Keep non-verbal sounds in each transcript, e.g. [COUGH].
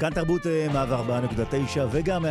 כאן תרבות 104.9 וגם 105.3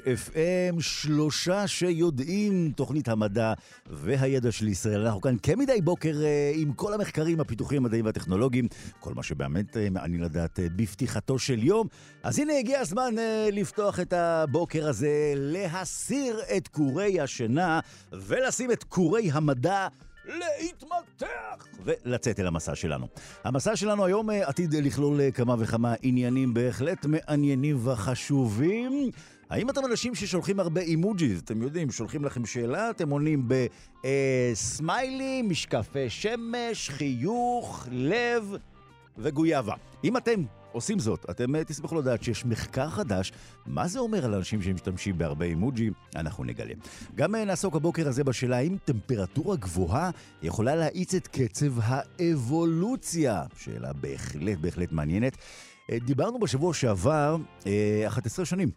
FM, שלושה שיודעים תוכנית המדע והידע של ישראל. אנחנו כאן כמדי בוקר אה, עם כל המחקרים, הפיתוחים המדעיים והטכנולוגיים, כל מה שבאמת אה, מעניין לדעת אה, בפתיחתו של יום. אז הנה הגיע הזמן לפתוח את הבוקר הזה, להסיר את קורי השינה ולשים את קורי המדע. להתמתח ולצאת אל המסע שלנו. המסע שלנו היום אה, עתיד לכלול אה, כמה וכמה עניינים בהחלט מעניינים וחשובים. האם אתם אנשים ששולחים הרבה אימוג'יז? אתם יודעים, שולחים לכם שאלה, אתם עונים בסמיילי, אה, משקפי שמש, חיוך, לב וגויאבה. אם אתם עושים זאת. אתם אה, תשמחו לדעת שיש מחקר חדש, מה זה אומר על אנשים שמשתמשים בהרבה אימוג'י, אנחנו נגלה. גם אה, נעסוק הבוקר הזה בשאלה האם טמפרטורה גבוהה יכולה להאיץ את קצב האבולוציה. שאלה בהחלט בהחלט מעניינת. אה, דיברנו בשבוע שעבר, 11 שנים,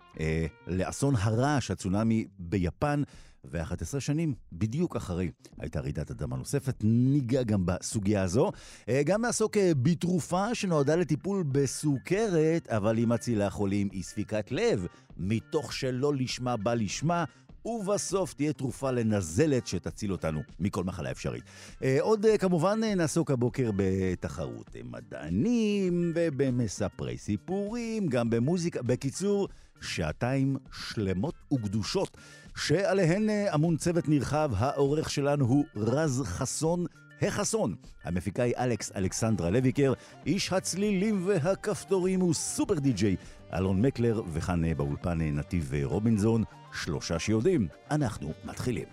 לאסון הרעש, הצונאמי ביפן. ו-11 שנים, בדיוק אחרי, הייתה רעידת אדמה נוספת. ניגע גם בסוגיה הזו. אה, גם נעסוק אה, בתרופה שנועדה לטיפול בסוכרת, אבל היא מצילה חולים אי ספיקת לב, מתוך שלא לשמה בא לשמה. ובסוף תהיה תרופה לנזלת שתציל אותנו מכל מחלה אפשרית. אה, עוד כמובן נעסוק הבוקר בתחרות מדענים ובמספרי סיפורים, גם במוזיקה. בקיצור, שעתיים שלמות וקדושות שעליהן אה, אמון צוות נרחב. העורך שלנו הוא רז חסון. החסון. המפיקה היא אלכס אלכסנדרה לויקר, איש הצלילים והכפתורים הוא סופר די-ג'יי אלון מקלר, וכאן אה, באולפן אה, נתיב רובינזון, שלושה שיודעים. אנחנו מתחילים.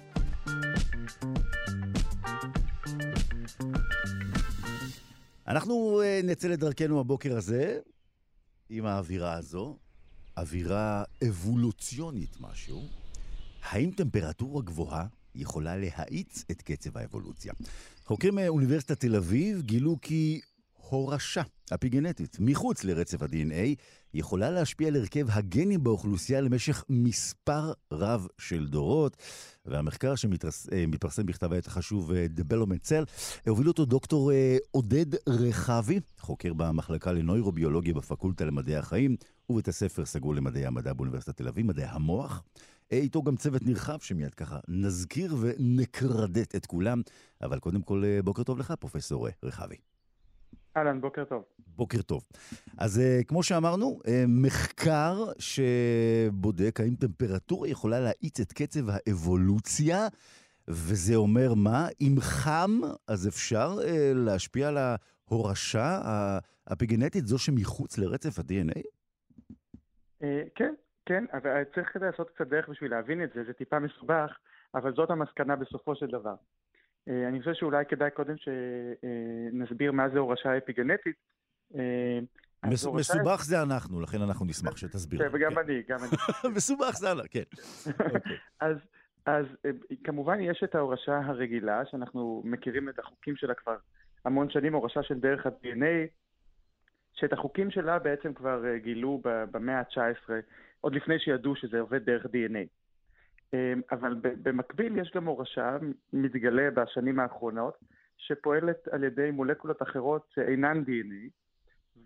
אנחנו נצא לדרכנו הבוקר הזה עם האווירה הזו, אווירה אבולוציונית משהו. האם טמפרטורה גבוהה יכולה להאיץ את קצב האבולוציה? חוקרים מאוניברסיטת תל אביב גילו כי הורשה אפיגנטית מחוץ לרצף ה-DNA יכולה להשפיע על הרכב הגנים באוכלוסייה למשך מספר רב של דורות. והמחקר שמתפרסם אה, בכתב העת החשוב אה, Development Cell, הוביל אותו דוקטור אה, עודד רחבי, חוקר במחלקה לנוירוביולוגיה בפקולטה למדעי החיים ובית הספר סגור למדעי המדע באוניברסיטת תל אביב, מדעי המוח. איתו גם צוות נרחב שמיד ככה נזכיר ונקרדט את כולם. אבל קודם כל, בוקר טוב לך, פרופסור רחבי. אהלן, בוקר טוב. בוקר טוב. אז uh, כמו שאמרנו, uh, מחקר שבודק האם טמפרטורה יכולה להאיץ את קצב האבולוציה, וזה אומר מה? אם חם, אז אפשר uh, להשפיע על ההורשה האפיגנטית, זו שמחוץ לרצף ה-DNA? כן, כן, אבל צריך לעשות קצת דרך בשביל להבין את זה, זה טיפה מסובך, אבל זאת המסקנה בסופו של דבר. אה, אני חושב שאולי כדאי קודם שנסביר מה זה הורשה אפיגנטית. אה, מסובך זה אנחנו, לכן אנחנו נשמח שתסביר. כן, וגם כן. אני, גם אני. [LAUGHS] מסובך זה אנחנו, כן. אוקיי. [LAUGHS] אז אז אה, כמובן יש את ההורשה הרגילה, שאנחנו מכירים את החוקים שלה כבר המון שנים, הורשה של דרך ה-DNA, שאת החוקים שלה בעצם כבר גילו במאה ה-19, עוד לפני שידעו שזה עובד דרך DNA. אמ, אבל במקביל יש גם הורשה, מתגלה בשנים האחרונות, שפועלת על ידי מולקולות אחרות שאינן DNA,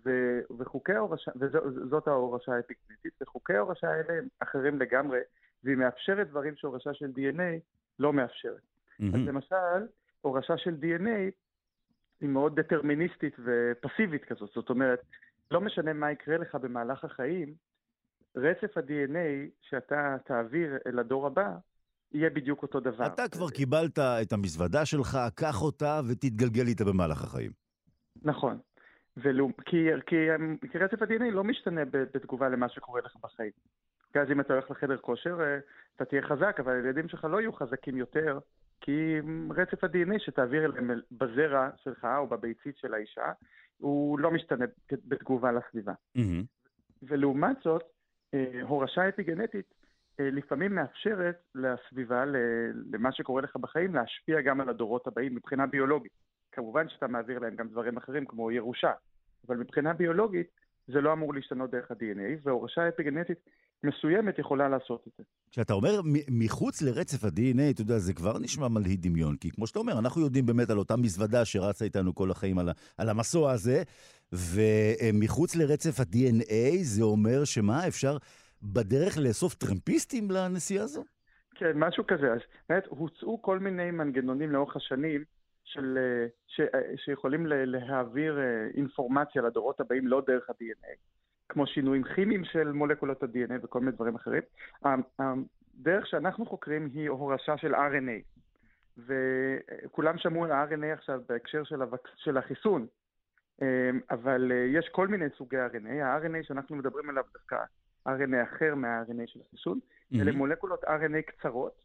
ו- וחוקי ההורשה, וזאת ההורשה האפיקנטית, וחוקי ההורשה האלה הם אחרים לגמרי, והיא מאפשרת דברים שהורשה של DNA לא מאפשרת. Mm-hmm. אז למשל, הורשה של DNA היא מאוד דטרמיניסטית ופסיבית כזאת, זאת אומרת, לא משנה מה יקרה לך במהלך החיים, רצף ה-DNA שאתה תעביר אל הדור הבא, יהיה בדיק אותו דבר. אתה כבר קיבלת את המזוודה שלך, קח אותה ותתגלגל איתה במהלך החיים. נכון. ולא, כי, כי, כי רצף ה-DNA לא משתנה בתגובה למה שקורה לך בחיים. כי אז אם אתה הולך לחדר כושר, אה, אתה תהיה חזק, אבל הילדים שלך לא יהיו חזקים יותר, כי רצף ה-DNA שתעביר אליהם בזרע שלך או בביצית של האישה, הוא לא משתנה בתגובה לסביבה. Mm-hmm. ולעומת זאת, הורשה אפיגנטית אה, לפעמים מאפשרת לסביבה, למה שקורה לך בחיים, להשפיע גם על הדורות הבאים מבחינה ביולוגית. כמובן שאתה מעביר להם גם דברים אחרים כמו ירושה, אבל מבחינה ביולוגית זה לא אמור להשתנות דרך ה-DNA, והורשה אפיגנטית מסוימת יכולה לעשות את זה. כשאתה אומר מחוץ לרצף ה-DNA, אתה יודע, זה כבר נשמע מלהיט דמיון, כי כמו שאתה אומר, אנחנו יודעים באמת על אותה מזוודה שרצה איתנו כל החיים על, על המסוע הזה, ומחוץ לרצף ה-DNA זה אומר שמה, אפשר בדרך לאסוף טרמפיסטים לנסיעה הזו? כן, משהו כזה. אז באמת הוצאו כל מיני מנגנונים לאורך השנים של, אה, ש, אה, שיכולים להעביר אה, אינפורמציה לדורות הבאים לא דרך ה-DNA, כמו שינויים כימיים של מולקולות ה-DNA וכל מיני דברים אחרים. הדרך שאנחנו חוקרים היא הורשה של RNA, וכולם שמעו על ה-RNA עכשיו בהקשר של, הווק... של החיסון, אבל יש כל מיני סוגי RNA. ה-RNA שאנחנו מדברים עליו דווקא RNA אחר מה-RNA של החיסון, mm-hmm. אלה מולקולות RNA קצרות,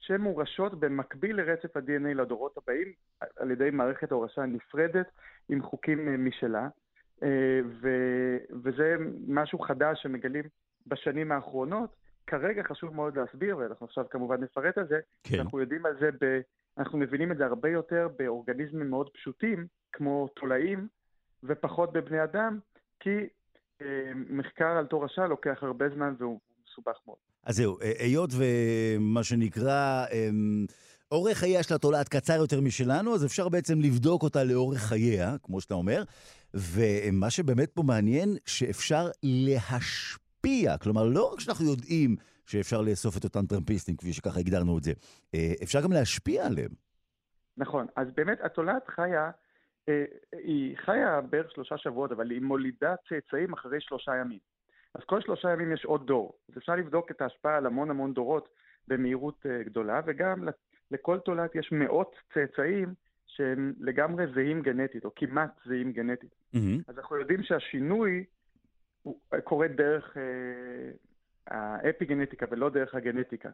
שמורשות במקביל לרצף ה-DNA לדורות הבאים על ידי מערכת הורשה נפרדת עם חוקים אה, משלה. אה, ו- וזה משהו חדש שמגלים בשנים האחרונות. כרגע חשוב מאוד להסביר, ואנחנו עכשיו כמובן נפרט על זה, כן. אנחנו יודעים על זה, ב- אנחנו מבינים את זה הרבה יותר באורגניזמים מאוד פשוטים, כמו תולעים, ופחות בבני אדם, כי אה, מחקר על תורשה לוקח הרבה זמן והוא מסובך מאוד. אז זהו, אה, היות ומה שנקרא, אמ, אורך חייה של התולעת קצר יותר משלנו, אז אפשר בעצם לבדוק אותה לאורך חייה, כמו שאתה אומר, ומה שבאמת פה מעניין, שאפשר להשפיע, כלומר, לא רק שאנחנו יודעים שאפשר לאסוף את אותם טרמפיסטים, כפי שככה הגדרנו את זה, אה, אפשר גם להשפיע עליהם. נכון, אז באמת התולעת חיה אה, היא חיה בערך שלושה שבועות, אבל היא מולידה צאצאים אחרי שלושה ימים. אז כל שלושה ימים יש עוד דור. אז אפשר לבדוק את ההשפעה על המון המון דורות במהירות אה, גדולה, וגם לכל תולעת יש מאות צאצאים שהם לגמרי זהים גנטית, או כמעט זהים גנטית. Mm-hmm. אז אנחנו יודעים שהשינוי קורה דרך אה, האפיגנטיקה ולא דרך הגנטיקה.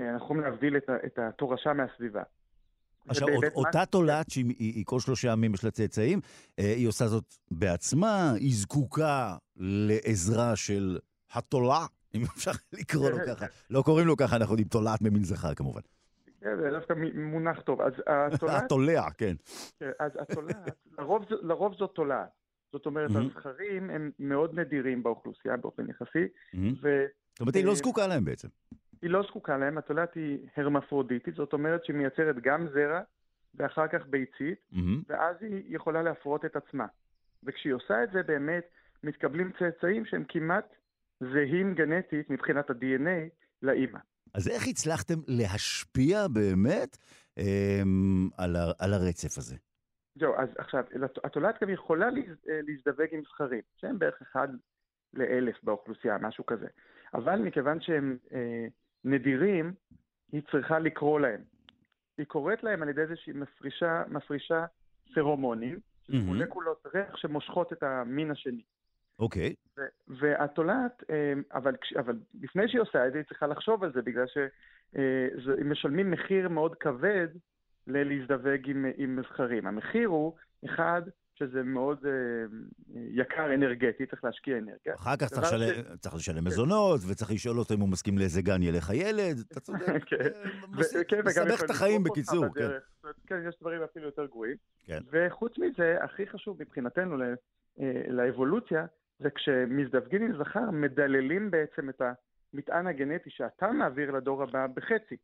אנחנו יכולים להבדיל את התורשה מהסביבה. עכשיו, אותה מה... תולעת שהיא היא, כל שלושה ימים יש לה צאצאים, אה, היא עושה זאת בעצמה, היא זקוקה לעזרה של התולע, אם אפשר לקרוא לו ככה. לא קוראים לו ככה, אנחנו יודעים תולעת ממין זכר כמובן. כן, זה דווקא מונח טוב. אז [LAUGHS] התולעת... התולע, כן. כן. אז התולעת, לרוב, לרוב זאת תולעת. זאת אומרת, הזכרים הם מאוד נדירים באוכלוסייה באופן יחסי. זאת אומרת, היא לא זקוקה להם בעצם. היא לא זקוקה להם, התולעת היא הרמפרודיטית, זאת אומרת שהיא מייצרת גם זרע ואחר כך ביצית. ואז היא יכולה להפרות את עצמה. וכשהיא עושה את זה באמת מתקבלים צאצאים שהם כמעט זהים גנטית מבחינת ה-DNA לאימא. אז איך הצלחתם להשפיע באמת אמ, על, ה- על הרצף הזה? זהו, אז עכשיו, התולעת גם יכולה להזדווג עם זכרים, שהם בערך אחד לאלף באוכלוסייה, משהו כזה. אבל מכיוון שהם אה, נדירים, היא צריכה לקרוא להם. היא קוראת להם על ידי זה שהיא מפרישה, מפרישה פרומונים, mm-hmm. מולקולות ריח שמושכות את המין השני. אוקיי. Okay. והתולעת, אה, אבל, אבל לפני שהיא עושה את זה, היא צריכה לחשוב על זה, בגלל שהם אה, מחיר מאוד כבד ללהזדווג עם, עם זכרים. המחיר הוא, אחד, שזה מאוד uh, יקר אנרגטי, צריך להשקיע אנרגיה. אחר כך צריך, לשל... ש... צריך לשלם מזונות, וצריך לשאול אותו אם הוא מסכים לאיזה גן ילך הילד, אתה צודק. [LAUGHS] כן, כן מסבך את החיים בקיצור. כן. כן, יש דברים אפילו יותר גרועים. כן. וחוץ מזה, הכי חשוב מבחינתנו אה, לאבולוציה, זה כשמזדווגים עם זכר, מדללים בעצם את המטען הגנטי שאתה מעביר לדור הבא בחצי.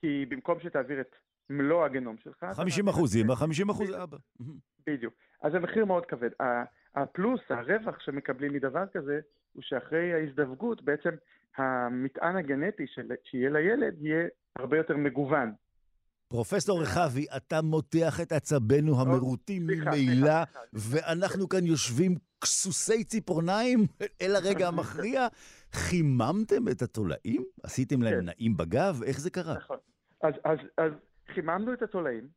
כי במקום שתעביר את מלוא הגנום שלך... 50 אחוז אמא, 50 אחוז אבא. בדיוק. אז זה מחיר מאוד כבד. הפלוס, הרווח שמקבלים מדבר כזה, הוא שאחרי ההזדווגות, בעצם המטען הגנטי של, שיהיה לילד יהיה הרבה יותר מגוון. פרופסור רחבי, אתה מותח את עצבינו המרוטים ממילא, ואנחנו כאן יושבים כסוסי ציפורניים [LAUGHS] אל הרגע המכריע. חיממתם את התולעים? עשיתם להם כן. נעים בגב? איך זה קרה? נכון. אז, אז, אז חיממנו את התולעים,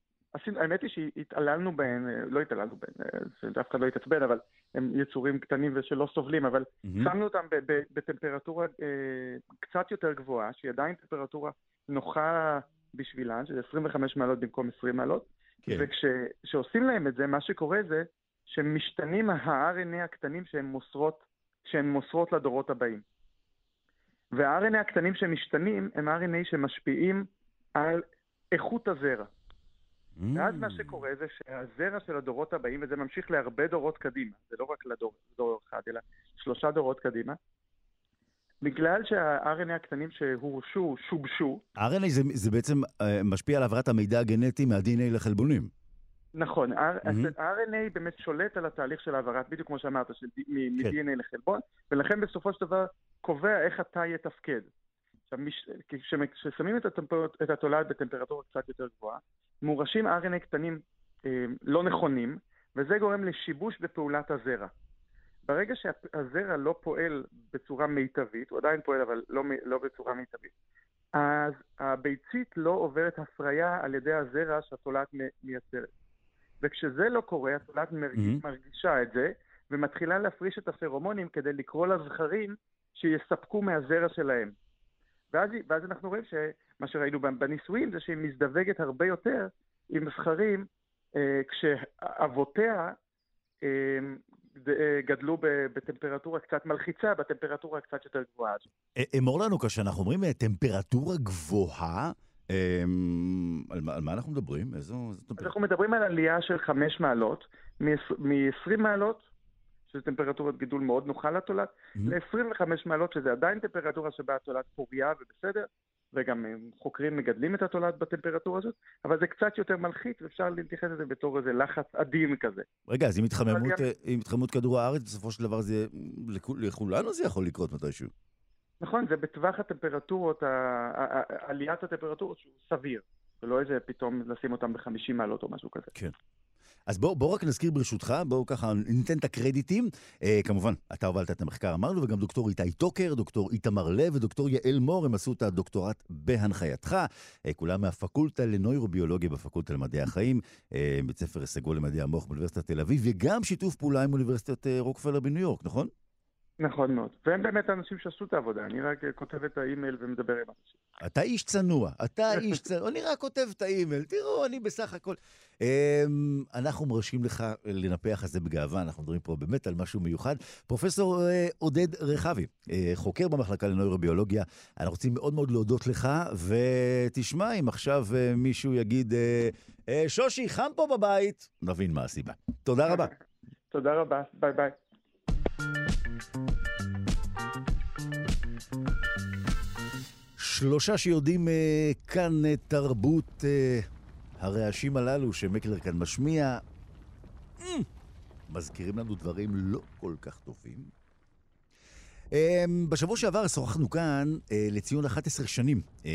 האמת היא שהתעללנו בהם, לא התעללנו בהם, אה, שאף אחד לא התעצבן, אבל הם יצורים קטנים ושלא סובלים, אבל mm-hmm. שמנו אותם בטמפרטורה אה, קצת יותר גבוהה, שהיא עדיין טמפרטורה נוחה בשבילן, שזה 25 מעלות במקום 20 מעלות, כן. וכשעושים להם את זה, מה שקורה זה שמשתנים ה-RNA הקטנים שהן מוסרות שהן מוסרות לדורות הבאים. וה-RNA הקטנים שמשתנים הם RNA שמשפיעים על איכות הזרע. Mm. ואז מה שקורה זה שהזרע של הדורות הבאים, וזה ממשיך להרבה דורות קדימה, זה לא רק לדור אחד, אלא שלושה דורות קדימה, בגלל שה-RNA הקטנים שהורשו, שובשו. RNA זה, זה בעצם uh, משפיע על העברת המידע הגנטי מה-DNA לחלבונים. נכון, mm-hmm. RNA באמת שולט על התהליך של העברת, בדיוק כמו שאמרת, של מ-DNA כן. לחלבון, ולכן בסופו של דבר קובע איך התא יתפקד. עכשיו, כששמים את. את התולעת בטמפרטורה קצת יותר גבוהה, מורשים RNA קטנים אה, לא נכונים, וזה גורם לשיבוש בפעולת הזרע. ברגע שהזרע לא פועל בצורה מיטבית, הוא עדיין פועל אבל לא, לא בצורה מיטבית, אז הביצית לא עוברת הפריה על ידי הזרע שהתולעת מייצרת. וכשזה לא קורה, התולעת mm-hmm. מרגישה את זה, ומתחילה להפריש את הפרומונים כדי לקרוא לזכרים שיספקו מהזרע שלהם. ואז, ואז אנחנו רואים שמה שראינו בניסויים זה שהיא מזדווגת הרבה יותר עם זכרים אה, כשאבותיה אה, אה, גדלו בטמפרטורה קצת מלחיצה, בטמפרטורה קצת יותר גבוהה. אה, אמור לנו, כשאנחנו אומרים אה, טמפרטורה גבוהה, על מה, על מה אנחנו מדברים? איזו, טמפרטורה? אנחנו מדברים על עלייה של חמש מעלות, מ-20 מעלות, שזו טמפרטורת גידול מאוד נוחה לתולעת, mm-hmm. ל-25 מעלות, שזה עדיין טמפרטורה שבה התולעת פוריה ובסדר, וגם חוקרים מגדלים את התולעת בטמפרטורה הזאת, אבל זה קצת יותר מלחיץ, ואפשר להתייחס לזה בתור איזה לחץ עדין כזה. רגע, אז עם התחממות. עם התחממות כדור הארץ, בסופו של דבר זה, לכולנו זה יכול לקרות מתישהו. נכון, זה בטווח הטמפרטורות, עליית הטמפרטורות שהוא סביר, ולא איזה פתאום לשים אותם ב-50 מעלות או משהו כזה. כן. אז בואו בוא רק נזכיר ברשותך, בואו ככה ניתן את הקרדיטים. אה, כמובן, אתה הובלת את המחקר, אמרנו, וגם דוקטור איתי טוקר, דוקטור איתמר לב ודוקטור יעל מור, הם עשו את הדוקטורט בהנחייתך. אה, כולם מהפקולטה לנוירוביולוגיה בפקולטה למדעי החיים, אה, בית ספר סגול למדעי המוח באוניברסיטת תל אביב, וגם שיתוף פעולה עם אוניברסיטת אה, רוקפלר בניו יורק, נכון? נכון מאוד. והם באמת האנשים שעשו את העבודה, אני רק כותב את האימייל ומדבר עם אנשים. אתה איש צנוע, אתה איש צנוע, אני רק כותב את האימייל, תראו, אני בסך הכל... אמ, אנחנו מרשים לך לנפח את זה בגאווה, אנחנו מדברים פה באמת על משהו מיוחד. פרופסור אה, עודד רחבי, אה, חוקר במחלקה לנוירוביולוגיה, אנחנו רוצים מאוד מאוד להודות לך, ותשמע, אם עכשיו אה, מישהו יגיד, שושי, חם פה בבית, נבין מה הסיבה. תודה רבה. [LAUGHS] תודה רבה, ביי ביי. שלושה שיודעים אה, כאן אה, תרבות אה, הרעשים הללו שמקלר כאן משמיע, אה, מזכירים לנו דברים לא כל כך טובים. אה, בשבוע שעבר שוחחנו כאן אה, לציון 11 שנים אה,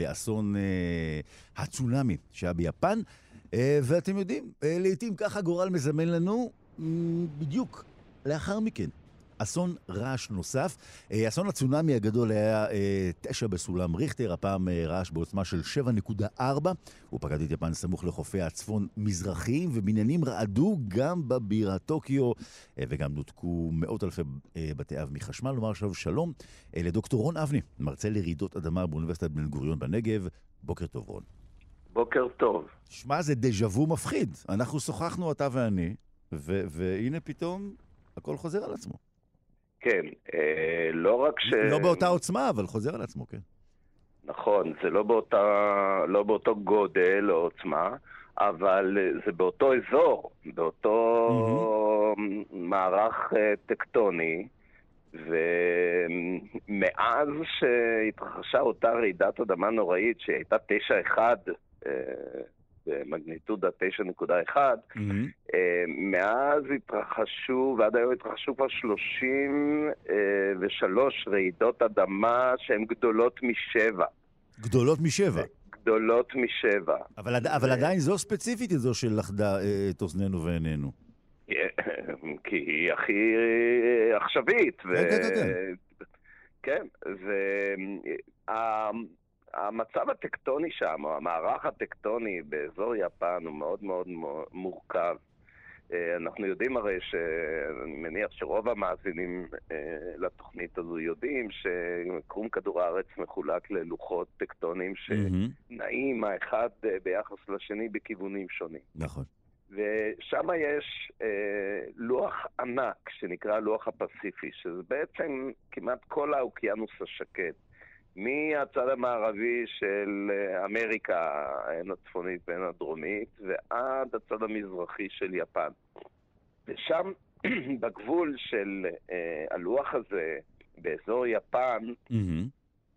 לאסון אה, הצונאמי שהיה ביפן, אה, ואתם יודעים, אה, לעתים ככה גורל מזמן לנו אה, בדיוק לאחר מכן. אסון רעש נוסף. אה, אסון הצונאמי הגדול היה אה, תשע בסולם ריכטר, הפעם אה, רעש בעוצמה של 7.4. הוא פקד את יפן סמוך לחופי הצפון-מזרחיים, ובניינים רעדו גם בבירה טוקיו, וגם נותקו מאות אלפי בתי אב מחשמל. נאמר עכשיו שלום לדוקטור רון אבני, מרצה לרעידות אדמה באוניברסיטת בן גוריון בנגב. בוקר טוב, רון. בוקר טוב. שמע, זה דז'ה וו מפחיד. אנחנו שוחחנו, אתה ואני, והנה פתאום הכל חוזר על עצמו. כן, אה, לא רק ש... לא באותה עוצמה, אבל חוזר על עצמו, כן. נכון, זה לא, באותה, לא באותו גודל או עוצמה, אבל זה באותו אזור, באותו mm-hmm. מערך אה, טקטוני, ומאז שהתרחשה אותה רעידת אדמה נוראית שהייתה 9-1 במגניטודה 9.1, mm-hmm. אה, מאז התרחשו, ועד היום התרחשו כבר 33 רעידות אדמה שהן גדולות משבע. גדולות משבע? גדולות משבע. אבל, אבל עדיין זו ספציפית זו שלכדה אה, את אוזנינו ועינינו. כי היא הכי אה, עכשווית. כן, כן, כן. כן, המצב הטקטוני שם, או המערך הטקטוני באזור יפן הוא מאוד מאוד מורכב. אה, אנחנו יודעים הרי, אני מניח שרוב המאזינים אה, לתוכנית הזו יודעים שקרום כדור הארץ מחולק ללוחות טקטוניים שנעים האחד אה, ביחס לשני בכיוונים שונים. נכון. ושם יש אה, לוח ענק שנקרא לוח הפסיפי, שזה בעצם כמעט כל האוקיינוס השקט. מהצד המערבי של אה, אמריקה, הן הצפונית והן הדרומית, ועד הצד המזרחי של יפן. ושם, [CLEARS THROAT] בגבול של אה, הלוח הזה, באזור יפן, mm-hmm.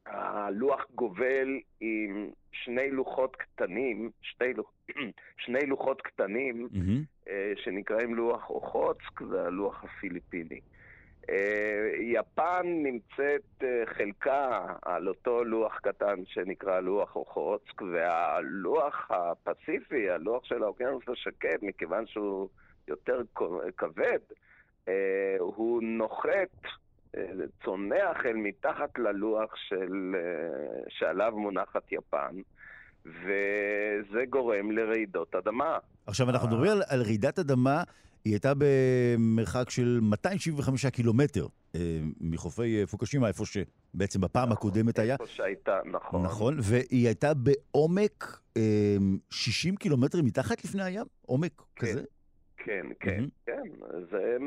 הלוח גובל עם שני לוחות קטנים, שני, לוח, [CLEARS THROAT] שני לוחות קטנים, mm-hmm. שנקראים לוח אוחוצק והלוח הפיליפיני. אה, יפן נמצאת אה, חלקה על אותו לוח קטן שנקרא לוח אוחוצק, והלוח הפסיפי, הלוח של האוקיינוס השקט, מכיוון שהוא יותר כבד, הוא נוחת צונח אל מתחת ללוח של, אה, שעליו מונחת יפן, וזה גורם לרעידות אדמה. עכשיו, אנחנו מדברים על, על רעידת אדמה, היא הייתה במרחק של 275 קילומטר אה, מחופי אה, פוקושימה, איפה שבעצם בפעם נכון, הקודמת היה. איפה שהייתה, נכון. נכון, והיא הייתה בעומק אה, 60 קילומטרים מתחת לפני הים? עומק כן. כזה? כן, כן, mm-hmm. כן. זה,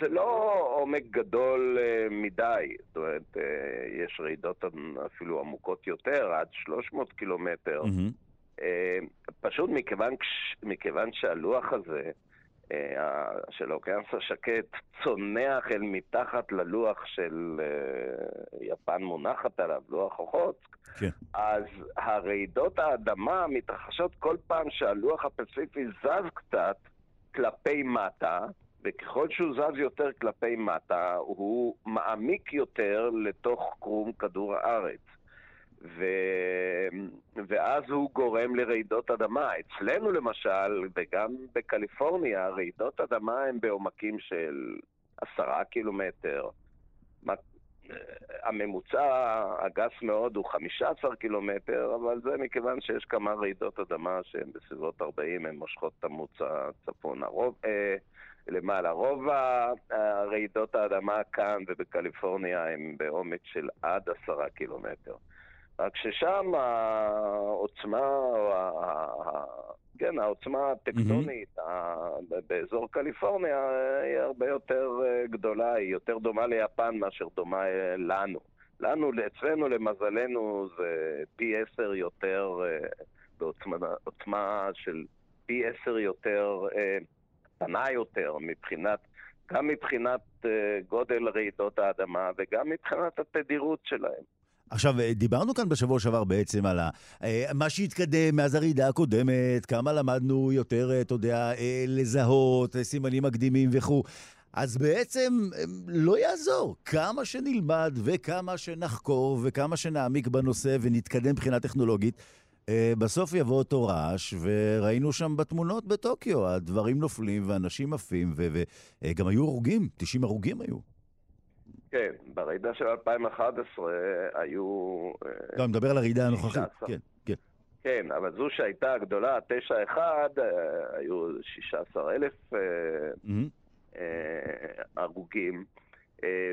זה לא עומק גדול uh, מדי. זאת אומרת, uh, יש רעידות אפילו עמוקות יותר, עד 300 קילומטר. Mm-hmm. Uh, פשוט מכיוון, מכיוון שהלוח הזה, של האוקיינוס השקט, צונח אל מתחת ללוח של uh, יפן מונחת עליו, לוח אוחוצק, כן. אז הרעידות האדמה מתרחשות כל פעם שהלוח הפסיפי זז קצת, כלפי מטה, וככל שהוא זז יותר כלפי מטה, הוא מעמיק יותר לתוך קרום כדור הארץ. ו... ואז הוא גורם לרעידות אדמה. אצלנו למשל, וגם בקליפורניה, רעידות אדמה הן בעומקים של עשרה קילומטר, הממוצע הגס מאוד הוא 15 קילומטר, אבל זה מכיוון שיש כמה רעידות אדמה שהן בסביבות 40, הן מושכות את המוצא צפון הרוב, אה, למעלה. רוב הרעידות האדמה כאן ובקליפורניה הן בעומק של עד 10 קילומטר. רק ששם העוצמה, כן, העוצמה הטקטונית mm-hmm. באזור קליפורניה היא הרבה יותר אה, גדולה, היא יותר דומה ליפן מאשר דומה אה, לנו. לנו, אצלנו, למזלנו, זה פי עשר יותר, אה, בעוצמה של פי עשר יותר, קטנה יותר, מבחינת, גם מבחינת גודל רעידות האדמה וגם מבחינת התדירות שלהם. עכשיו, אה, דיברנו כאן בשבוע שעבר בעצם על אה, מה שהתקדם מאז הרעידה הקודמת, כמה למדנו יותר, אה, אתה יודע, לזהות, סימנים מקדימים וכו'. אז בעצם לא יעזור. כמה שנלמד וכמה שנחקור וכמה שנעמיק בנושא ונתקדם מבחינה טכנולוגית, בסוף יבוא אותו רעש, וראינו שם בתמונות בטוקיו, הדברים נופלים ואנשים עפים, וגם היו הרוגים, 90 הרוגים היו. כן, ברעידה של 2011 היו... אה, לא, אני מדבר על הרעידה הנוכחית, כן, כן. כן, אבל זו שהייתה הגדולה, 9-1, אה, היו 16,000 אה, הרוגים,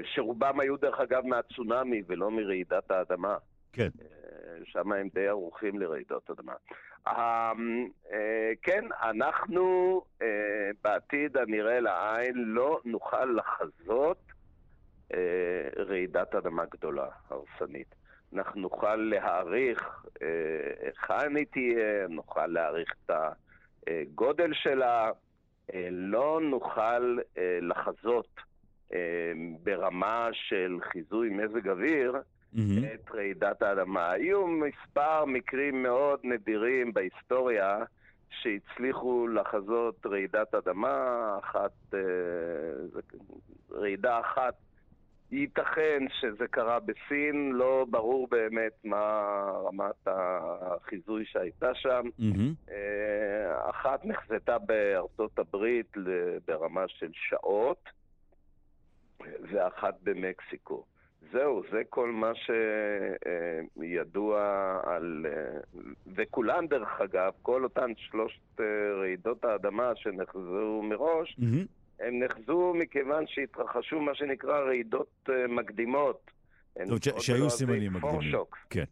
שרובם היו דרך אגב מהצונאמי ולא מרעידת האדמה. כן. שם הם די ערוכים לרעידות אדמה. כן, אנחנו בעתיד הנראה לעין לא נוכל לחזות רעידת אדמה גדולה, הרסנית. אנחנו נוכל להעריך אה, היכן היא תהיה, נוכל להעריך את הגודל שלה, אה, לא נוכל לחזות ברמה של חיזוי מזג אוויר mm-hmm. את רעידת האדמה. היו מספר מקרים מאוד נדירים בהיסטוריה שהצליחו לחזות רעידת אדמה, אחת, רעידה אחת ייתכן שזה קרה בסין, לא ברור באמת מה רמת החיזוי שהייתה שם. Mm-hmm. אחת נחזתה בארצות הברית ברמה של שעות, ואחת במקסיקו. זהו, זה כל מה שידוע על... וכולן, דרך אגב, כל אותן שלושת רעידות האדמה שנחזו מראש, mm-hmm. הם נחזו מכיוון שהתרחשו מה שנקרא רעידות אה, מקדימות זאת אומרת שהיו סימנים מקדימים. כן.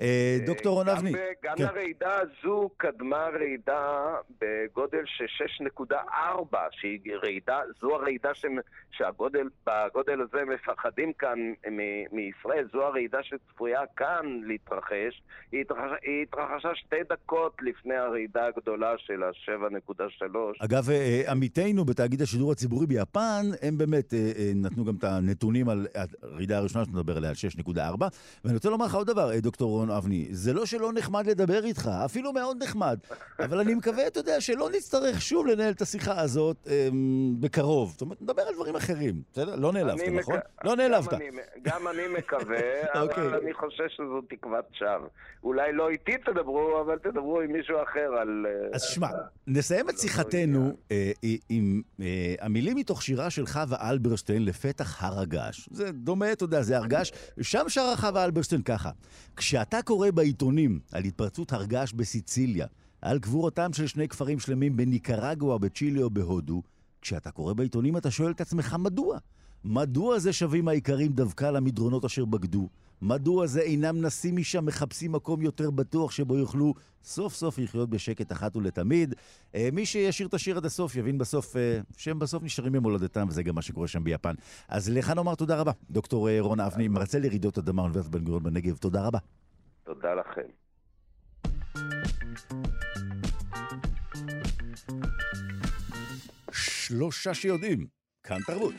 אה, אה, דוקטור רון אבני. גם כן. לרעידה הזו קדמה רעידה בגודל של 6.4, שהיא רעידה, זו הרעידה ש... שהגודל, בגודל הזה מפחדים כאן מ... מישראל, זו הרעידה שצפויה כאן להתרחש. היא, התרחש... היא התרחשה שתי דקות לפני הרעידה הגדולה של ה-7.3. אגב, אה, עמיתינו בתאגיד השידור הציבורי ביפן, הם באמת נתנו גם את הנתונים על הרעידה הראשונה שאתה מדבר עליה, על 6.4. ואני רוצה לומר לך עוד דבר, דוקטור רון אבני, זה לא שלא נחמד לדבר איתך, אפילו מאוד נחמד, אבל אני מקווה, אתה יודע, שלא נצטרך שוב לנהל את השיחה הזאת אה, בקרוב. זאת אומרת, נדבר על דברים אחרים, בסדר? לא נעלבת, נכון? מק... לא נעלבת. גם, גם אני מקווה, [LAUGHS] אבל okay. אני חושב שזו תקוות שווא. אולי לא איתי תדברו, אבל תדברו עם מישהו אחר על... אז שמע, נסיים את שיחתנו אה, עם אה, המילים מתוך שירה של חווה אלברשטיין לפתח הר הגעש. זה דומה, אתה יודע, זה הרגש. שם שרה חווה אלברשטיין ככה. כשאתה קורא בעיתונים על התפרצות הרגש בסיציליה, על גבורתם של שני כפרים שלמים בניקרגואה, בצ'ילה או בהודו, כשאתה קורא בעיתונים אתה שואל את עצמך מדוע? מדוע זה שווים העיקרים דווקא למדרונות אשר בגדו? מדוע זה אינם נסים משם מחפשים מקום יותר בטוח שבו יוכלו סוף סוף לחיות בשקט אחת ולתמיד? אה, מי שישיר את השיר עד הסוף יבין בסוף אה, שהם בסוף נשארים במולדתם, וזה גם מה שקורה שם ביפן. אז לך נאמר תודה רבה, דוקטור אה, רון אבני, מרצה לרעידות אדמה, אוניברסיטת בן גוריון בנגב. תודה רבה. תודה לכם. שלושה שיודעים, כאן תרבות.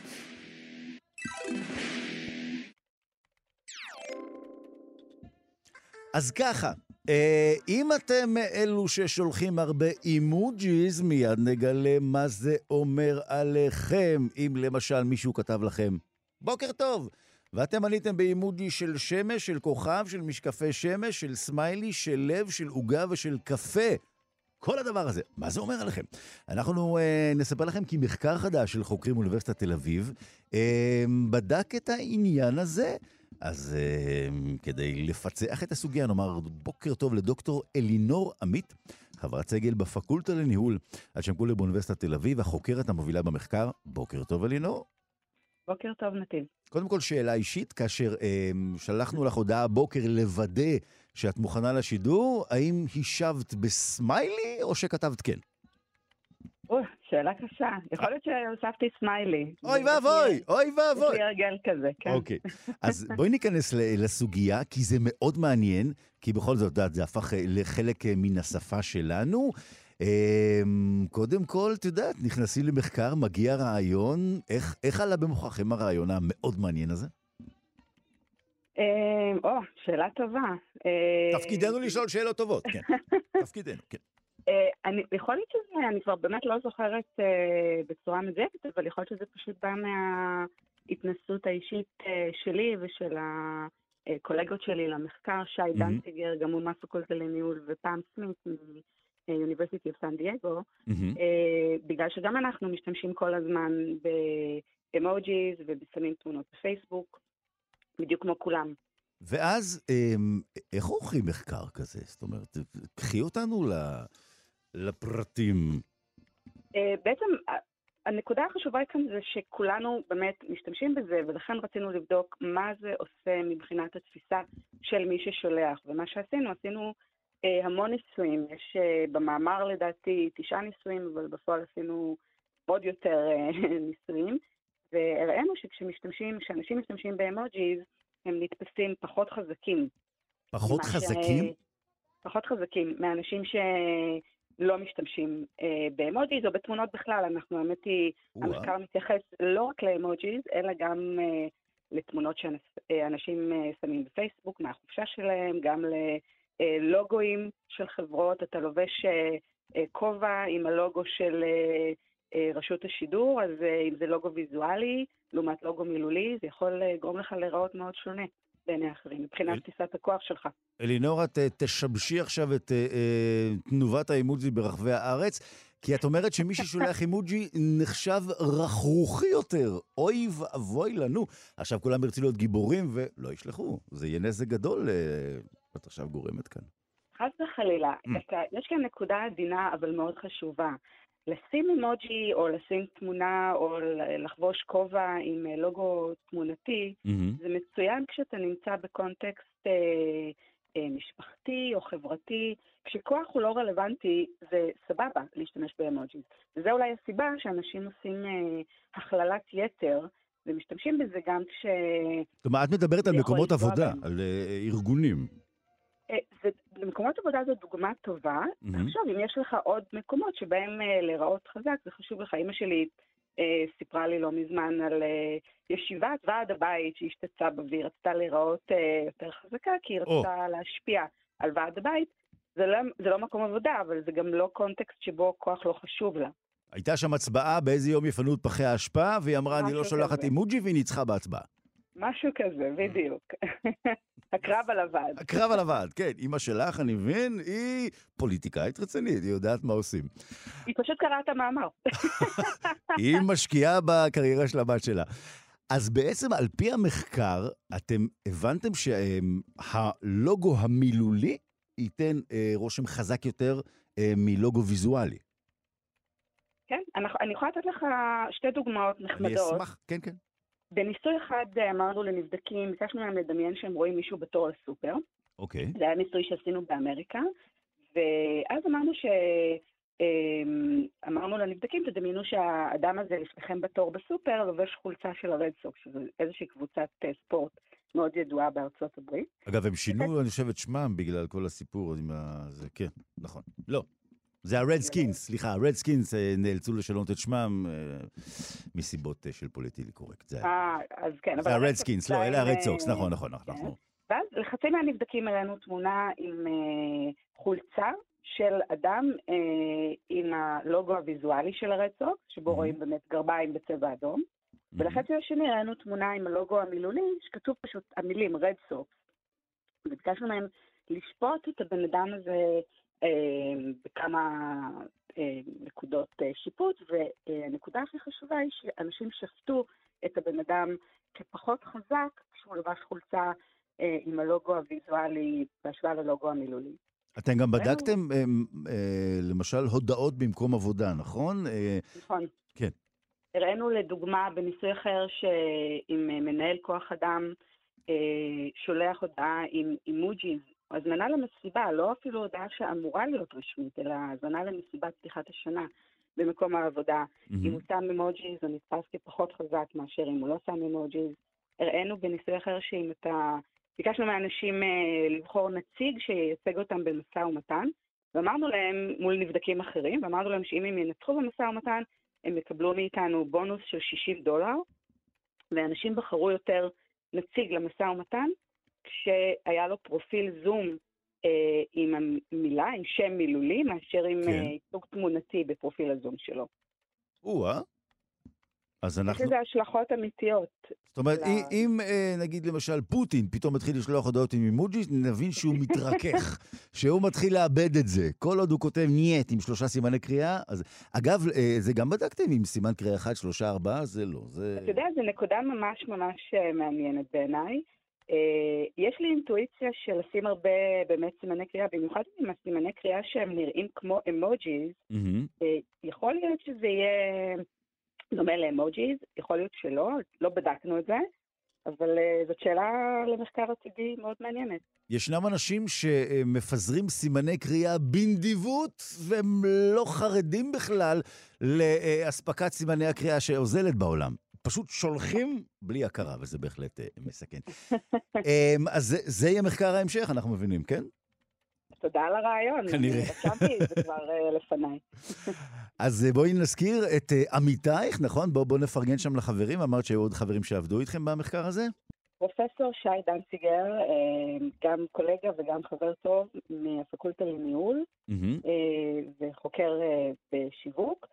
אז ככה, אה, אם אתם מאלו ששולחים הרבה אימוג'יז, מיד נגלה מה זה אומר עליכם. אם למשל מישהו כתב לכם, בוקר טוב, ואתם עניתם באימוג'י של שמש, של כוכב, של משקפי שמש, של סמיילי, של לב, של עוגה ושל קפה. כל הדבר הזה, מה זה אומר עליכם? אנחנו אה, נספר לכם כי מחקר חדש של חוקרים מאוניברסיטת תל אביב אה, בדק את העניין הזה. אז uh, כדי לפצח את הסוגיה, נאמר בוקר טוב לדוקטור אלינור עמית, חברת סגל בפקולטה לניהול על שם כולי באוניברסיטת תל אביב, החוקרת המובילה במחקר. בוקר טוב, אלינור. בוקר טוב, נתיב. קודם כל, שאלה אישית, כאשר uh, שלחנו לך הודעה הבוקר לוודא שאת מוכנה לשידור, האם השבת בסמיילי או שכתבת כן? או, שאלה קשה. יכול להיות שהוספתי סמיילי. אוי ואבוי, אוי ואבוי. יש לי הרגל כזה, כן. אוקיי. [LAUGHS] אז בואי ניכנס לסוגיה, כי זה מאוד מעניין, כי בכל זאת, זה הפך אה, לחלק אה, מן השפה שלנו. אמ, קודם כל, את יודעת, נכנסים למחקר, מגיע רעיון, איך, איך עלה במוחכם הרעיון המאוד מעניין הזה? אמ, או, שאלה טובה. תפקידנו לשאול שאלות טובות, כן. [LAUGHS] תפקידנו, כן. אה, אני, יכול להיות שזה, אני כבר באמת לא זוכרת uh, בצורה מדויקת, אבל יכול להיות שזה פשוט בא מההתנסות האישית uh, שלי ושל הקולגות שלי למחקר, שי mm-hmm. דנציגר, גם הוא מהפקולטה לניהול, ופעם סמית מאוניברסיטי אוף סן דייגו, mm-hmm. uh, בגלל שגם אנחנו משתמשים כל הזמן באמוג'יז ובשמים תמונות בפייסבוק, בדיוק כמו כולם. ואז, איך עורכים מחקר כזה? זאת אומרת, קחי אותנו. לפרטים? אה, בעצם הנקודה החשובה כאן זה שכולנו באמת משתמשים בזה, ולכן רצינו לבדוק מה זה עושה מבחינת התפיסה של מי ששולח. ומה שעשינו, עשינו אה, המון ניסויים. יש אה, במאמר לדעתי תשעה ניסויים, אבל בפועל עשינו עוד יותר אה, [LAUGHS] ניסויים. והראינו שכשמשתמשים, כשאנשים משתמשים באמוג'יז, הם נתפסים פחות חזקים. פחות חזקים? ש... פחות חזקים מאנשים ש... לא משתמשים אה, באמוג'יז או בתמונות בכלל. אנחנו, האמת היא, ווא. המחקר מתייחס לא רק לאמוג'יז, אלא גם אה, לתמונות שאנשים אה, שמים בפייסבוק מהחופשה שלהם, גם ללוגויים אה, של חברות. אתה לובש אה, אה, כובע עם הלוגו של אה, אה, רשות השידור, אז אה, אם זה לוגו ויזואלי לעומת לוגו מילולי, זה יכול לגרום לך להיראות מאוד שונה. בעיני אחרים, מבחינת תפיסת הכוח שלך. אלינור, את אה, תשבשי עכשיו את אה, אה, תנובת האימוג'י ברחבי הארץ, כי את אומרת שמי ששולח אימוג'י נחשב רכרוכי יותר. אוי ואבוי לנו. עכשיו כולם ירצו להיות גיבורים ולא ישלחו. זה יהיה נזק גדול את עכשיו גורמת כאן. חס וחלילה. Mm. יש כאן נקודה עדינה, אבל מאוד חשובה. לשים אימוג'י או לשים תמונה או לחבוש כובע עם אה, לוגו תמונתי, mm-hmm. זה מצוין כשאתה נמצא בקונטקסט אה, אה, משפחתי או חברתי. כשכוח הוא לא רלוונטי, זה סבבה להשתמש באמוג'י. וזה אולי הסיבה שאנשים עושים אה, הכללת יתר. ומשתמשים בזה גם כש... אומרת, את מדברת על מקומות עבודה, בהם. על uh, ארגונים. אה, זה, עבודה זו דוגמה טובה. Mm-hmm. עכשיו, אם יש לך עוד מקומות שבהם uh, להיראות חזק, זה חשוב לך. אימא שלי uh, סיפרה לי לא מזמן על uh, ישיבת ועד הבית שהשתתפה בה, והיא רצתה להיראות uh, יותר חזקה, כי היא רצתה oh. להשפיע על ועד הבית. זה לא, זה לא מקום עבודה, אבל זה גם לא קונטקסט שבו כוח לא חשוב לה. הייתה שם הצבעה באיזה יום יפנו את פחי האשפה, והיא אמרה, אני לא שולחת אימוג'י, והיא ניצחה בהצבעה. משהו כזה, בדיוק. [LAUGHS] הקרב על הוועד. הקרב על הוועד, כן. אימא שלך, אני מבין, היא פוליטיקאית רצינית, היא יודעת מה עושים. היא פשוט קראה את המאמר. [LAUGHS] היא משקיעה בקריירה של הבת שלה. אז בעצם, על פי המחקר, אתם הבנתם שהלוגו המילולי ייתן אה, רושם חזק יותר אה, מלוגו ויזואלי. כן, אני יכולה לתת לך שתי דוגמאות נחמדות. אני אשמח, כן, כן. בניסוי אחד אה, אמרנו לנבדקים, ביקשנו להם לדמיין שהם רואים מישהו בתור לסופר. אוקיי. זה היה ניסוי שעשינו באמריקה, ואז אמרנו ש... אמ, אמרנו לנבדקים, תדמיינו שהאדם הזה לפניכם בתור בסופר לובש חולצה של הרד סוקס, שזו איזושהי קבוצת אה, ספורט מאוד ידועה בארצות הברית. אגב, הם שינו, אני חושב, את שמם בגלל כל הסיפור עם ה... זה, כן, נכון. לא, זה ה Redskins, סליחה, ה Redskins אה, נאלצו לשנות את שמם אה, מסיבות אה, של politically correct. אה, אז כן. זה ה Redskins, לא, אלה ה Red Sox, נכון, נכון, נכון. כן. ואז לחצי מהנבדקים הראינו תמונה עם חולצה של אדם עם הלוגו הוויזואלי של ה Red Sox, שבו רואים באמת גרביים בצבע אדום, ולחצי השני ראינו תמונה עם הלוגו המילולי, שכתוב פשוט המילים Red Sox. וביקשנו מהם לשפוט את הבן אדם הזה בכמה אה, נקודות אה, שיפוט, והנקודה הכי חשובה היא שאנשים שפטו את הבן אדם כפחות חזק כשהוא לבש חולצה עם הלוגו הוויזואלי בהשוואה ללוגו המילולי. אתם גם בדקתם, למשל, הודעות במקום עבודה, נכון? נכון. כן. הראינו לדוגמה בניסוי אחר שאם מנהל כוח אדם שולח הודעה עם אימוג'יז הזמנה למסיבה, לא אפילו הודעה שאמורה להיות רשמית, אלא הזמנה למסיבת פתיחת השנה במקום העבודה. Mm-hmm. אם הוא שם אמוג'י זה נתפס כפחות חזק מאשר אם הוא לא שם אמוג'י. הראינו בניסוי אחר שאם אתה... ביקשנו מאנשים uh, לבחור נציג שייצג אותם במשא ומתן, ואמרנו להם, מול נבדקים אחרים, ואמרנו להם שאם הם ינצחו במשא ומתן, הם יקבלו מאיתנו בונוס של 60 דולר, ואנשים בחרו יותר נציג למשא ומתן, כשהיה לו פרופיל זום אה, עם המילה, עם שם מילולי, מאשר עם כן. אה, ייצוג תמונתי בפרופיל הזום שלו. או-אה. אז אנחנו... יש לזה השלכות אמיתיות. זאת אומרת, ל... אם אה, נגיד למשל פוטין פתאום מתחיל לשלוח הודעות עם אימוג'י, נבין שהוא [LAUGHS] מתרכך, שהוא מתחיל לאבד את זה. כל עוד הוא כותב нет עם שלושה סימני קריאה, אז... אגב, אה, זה גם בדקתם עם סימן קריאה אחד, שלושה, ארבעה, זה לא. זה... אתה יודע, זו נקודה ממש ממש מעניינת בעיניי. אה, יש לי אינטואיציה של לשים הרבה באמת סימני קריאה, במיוחד עם הסימני קריאה שהם נראים כמו אמוג'יז, mm-hmm. יכול להיות שזה יהיה דומה לאמוג'יז, יכול להיות שלא, לא בדקנו את זה, אבל uh, זאת שאלה למחקר עתידי מאוד מעניינת. ישנם אנשים שמפזרים סימני קריאה בנדיבות, והם לא חרדים בכלל לאספקת סימני הקריאה שאוזלת בעולם. פשוט שולחים בלי הכרה, וזה בהחלט uh, מסכן. um, [LAUGHS] אז זה, זה יהיה מחקר ההמשך, אנחנו מבינים, כן? תודה על הרעיון. כנראה. רשמתי את זה כבר uh, לפניי. אז uh, בואי נזכיר את עמיתייך, נכון? בואו בוא נפרגן שם לחברים. אמרת שהיו עוד חברים שעבדו איתכם במחקר הזה? פרופסור שי דנציגר, גם קולגה וגם חבר טוב מהפקולטה לניהול, mm-hmm. וחוקר בשיווק.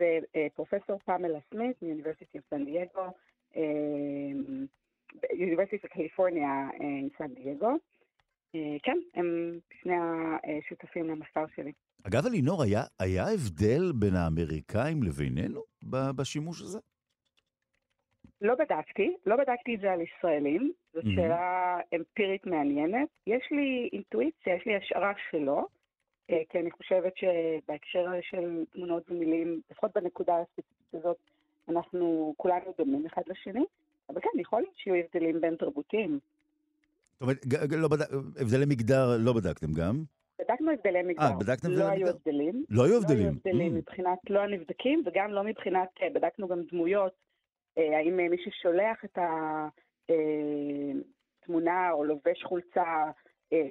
ופרופסור פמלה סמית מאוניברסיטי סן דייגו, אוניברסיטת קליפורניה סן דייגו. כן, הם שני השותפים למחקר שלי. אגב, אלינור, היה, היה הבדל בין האמריקאים לבינינו בשימוש הזה? לא בדקתי, לא בדקתי את זה על ישראלים, זאת mm-hmm. שאלה אמפירית מעניינת. יש לי אינטואיציה, יש לי השערה שלא, כי אני חושבת שבהקשר של תמונות ומילים, לפחות בנקודה הספציפית הזאת, אנחנו כולנו דומים אחד לשני, אבל כן, יכול להיות שיהיו הבדלים בין תרבותיים. זאת אומרת, לא בדק, הבדלי מגדר לא בדקתם גם? בדקנו הבדלי מגדר. אה, בדקתם הבדלי מגדר? לא היו הבדלים. לא היו הבדלים? לא היו הבדלים mm. מבחינת לא הנבדקים, וגם לא מבחינת, אה, בדקנו גם דמויות, אה, האם מי ששולח את התמונה או לובש חולצה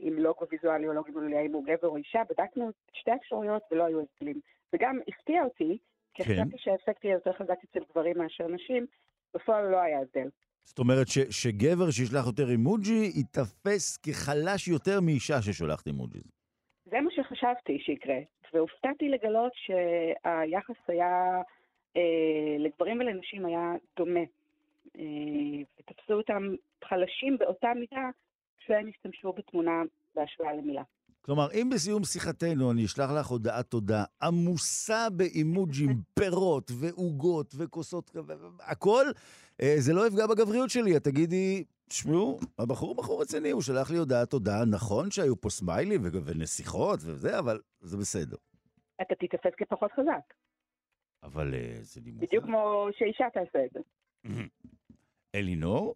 עם לוגו ויזואלי או לוגו ויזואלי, האם הוא גבר או אישה, בדקנו שתי אפשרויות ולא היו הבדלים. וגם הפתיע אותי, כי כן. חשבתי שהאפקט יהיה יותר חזק אצל גברים מאשר נשים, בפועל לא היה הבדל. זאת אומרת ש, שגבר שישלח יותר אימוג'י ייתפס כחלש יותר מאישה ששולחת אימוג'י. זה מה שחשבתי שיקרה, והופתעתי לגלות שהיחס היה, אה, לגברים ולנשים היה דומה. אה, ותפסו אותם חלשים באותה מידה כשהם השתמשו בתמונה בהשוואה למילה. כלומר, אם בסיום שיחתנו אני אשלח לך הודעת תודה עמוסה באימוג'ים, [LAUGHS] פירות ועוגות וכוסות, הכל, אה, זה לא יפגע בגבריות שלי. את תגידי, תשמעו, הבחור הוא בחור רציני, הוא שלח לי הודעת תודה, נכון שהיו פה סמיילים ונסיכות וזה, אבל זה בסדר. אתה תתאפס כפחות חזק. אבל אה, זה לימוד. בדיוק כמו שאישה תעשה את זה. אלינור,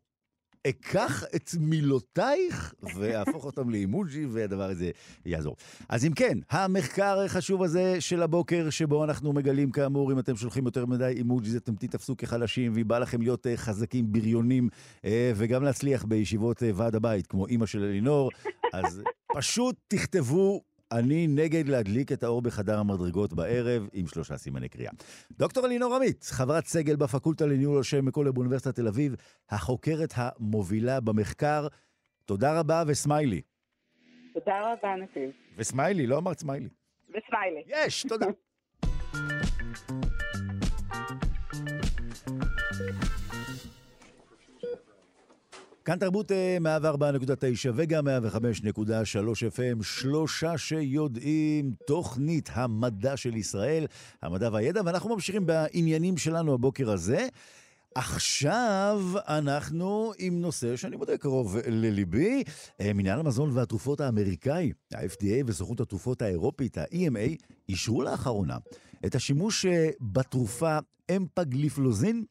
אקח את מילותייך ואהפוך אותם לאימוג'י, והדבר הזה יעזור. אז אם כן, המחקר החשוב הזה של הבוקר, שבו אנחנו מגלים כאמור, אם אתם שולחים יותר מדי אימוג'יז, אתם תתפסו כחלשים, והיא באה לכם להיות אה, חזקים, בריונים, אה, וגם להצליח בישיבות אה, ועד הבית, כמו אימא של אלינור, אז פשוט תכתבו אני נגד להדליק את האור בחדר המדרגות בערב עם שלושה סימני קריאה. דוקטור אלינור עמית, חברת סגל בפקולטה לניהול השם מקולה באוניברסיטת תל אביב, החוקרת המובילה במחקר. תודה רבה וסמיילי. תודה רבה, נתיב. וסמיילי, לא אמרת סמיילי. וסמיילי. יש, תודה. [LAUGHS] כאן תרבות 104.9 אה, וגם 105.3 FM, שלושה שיודעים, תוכנית המדע של ישראל, המדע והידע, ואנחנו ממשיכים בעניינים שלנו הבוקר הזה. עכשיו אנחנו עם נושא שאני מודה קרוב לליבי, אה, מנהל המזון והתרופות האמריקאי, ה-FDA וסוכנות התרופות האירופית, ה-EMA, אישרו לאחרונה את השימוש אה, בתרופה אמפגליפלוזין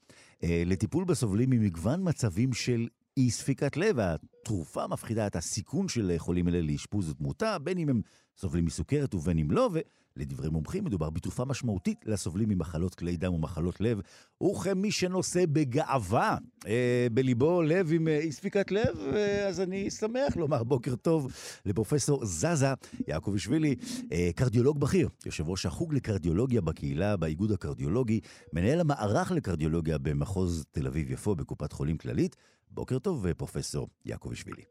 לטיפול בסובלים ממגוון מצבים של אי ספיקת לב. התרופה מפחידה את הסיכון של חולים אלה לאשפוז ותמותה, בין אם הם סובלים מסוכרת ובין אם לא, ולדברי מומחים מדובר בתרופה משמעותית לסובלים ממחלות כלי דם ומחלות לב, וכמי שנושא בגאווה אה, בליבו לב עם אה, אי ספיקת לב, אה, אז אני שמח לומר בוקר טוב לפרופסור זזה יעקובישווילי, אה, קרדיולוג בכיר, יושב ראש החוג לקרדיולוגיה בקהילה באיגוד הקרדיולוגי, מנהל המערך לקרדיולוגיה במחוז תל אביב-יפו בקופת חולים כללית. בוקר טוב, פרופסור יעקב שבילי.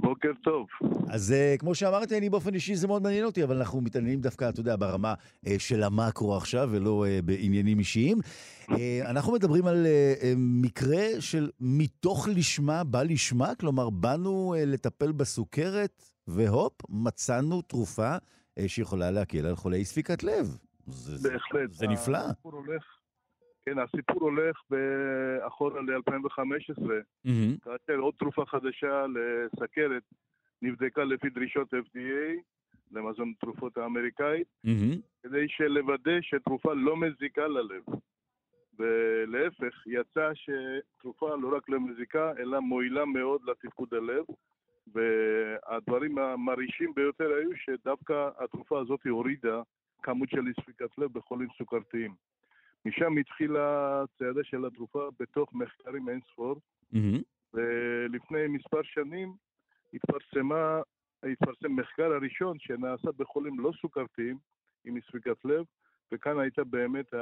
בוקר טוב. אז uh, כמו שאמרתי, אני באופן אישי זה מאוד מעניין אותי, אבל אנחנו מתעניינים דווקא, אתה יודע, ברמה uh, של המאקרו עכשיו, ולא בעניינים אישיים. אנחנו מדברים על מקרה של מתוך לשמה בא לשמה, כלומר, באנו לטפל בסוכרת, והופ, מצאנו תרופה שיכולה להקל על חולי ספיקת לב. בהחלט. זה נפלא. הסיפור הולך כן, הסיפור הולך אחורה ל-2015, mm-hmm. כאשר עוד תרופה חדשה לסכרת נבדקה לפי דרישות FDA, למזון תרופות האמריקאית, mm-hmm. כדי לוודא שתרופה לא מזיקה ללב. ולהפך, יצא שתרופה לא רק לא מזיקה, אלא מועילה מאוד לתפקוד הלב. והדברים המרעישים ביותר היו שדווקא התרופה הזאת הורידה כמות של אי לב בחולים סוכרתיים. משם התחילה הצעדה של התרופה בתוך מחקרים אין ספור, mm-hmm. ולפני מספר שנים התפרסמה, התפרסם מחקר הראשון שנעשה בחולים לא סוכרתיים עם ספיקת לב, וכאן הייתה באמת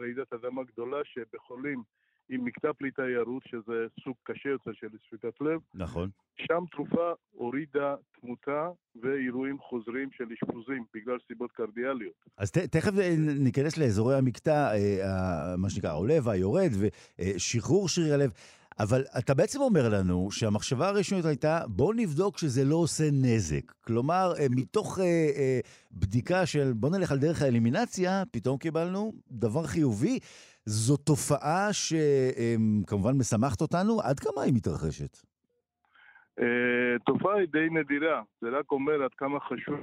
רעידת אדמה גדולה שבחולים עם מקטע פליטה ירוץ, שזה סוג קשה יותר של ספיקת לב. נכון. שם תרופה הורידה תמותה ואירועים חוזרים של אשפוזים בגלל סיבות קרדיאליות. אז ת, תכף ניכנס לאזורי המקטע, אה, מה שנקרא, העולה והיורד, ושחרור שריר הלב. אבל אתה בעצם אומר לנו שהמחשבה הראשונית הייתה, בוא נבדוק שזה לא עושה נזק. כלומר, אה, מתוך אה, אה, בדיקה של בוא נלך על דרך האלימינציה, פתאום קיבלנו דבר חיובי. זו תופעה שכמובן משמחת אותנו, עד כמה היא מתרחשת? אה, תופעה היא די נדירה, זה רק אומר עד כמה חשוב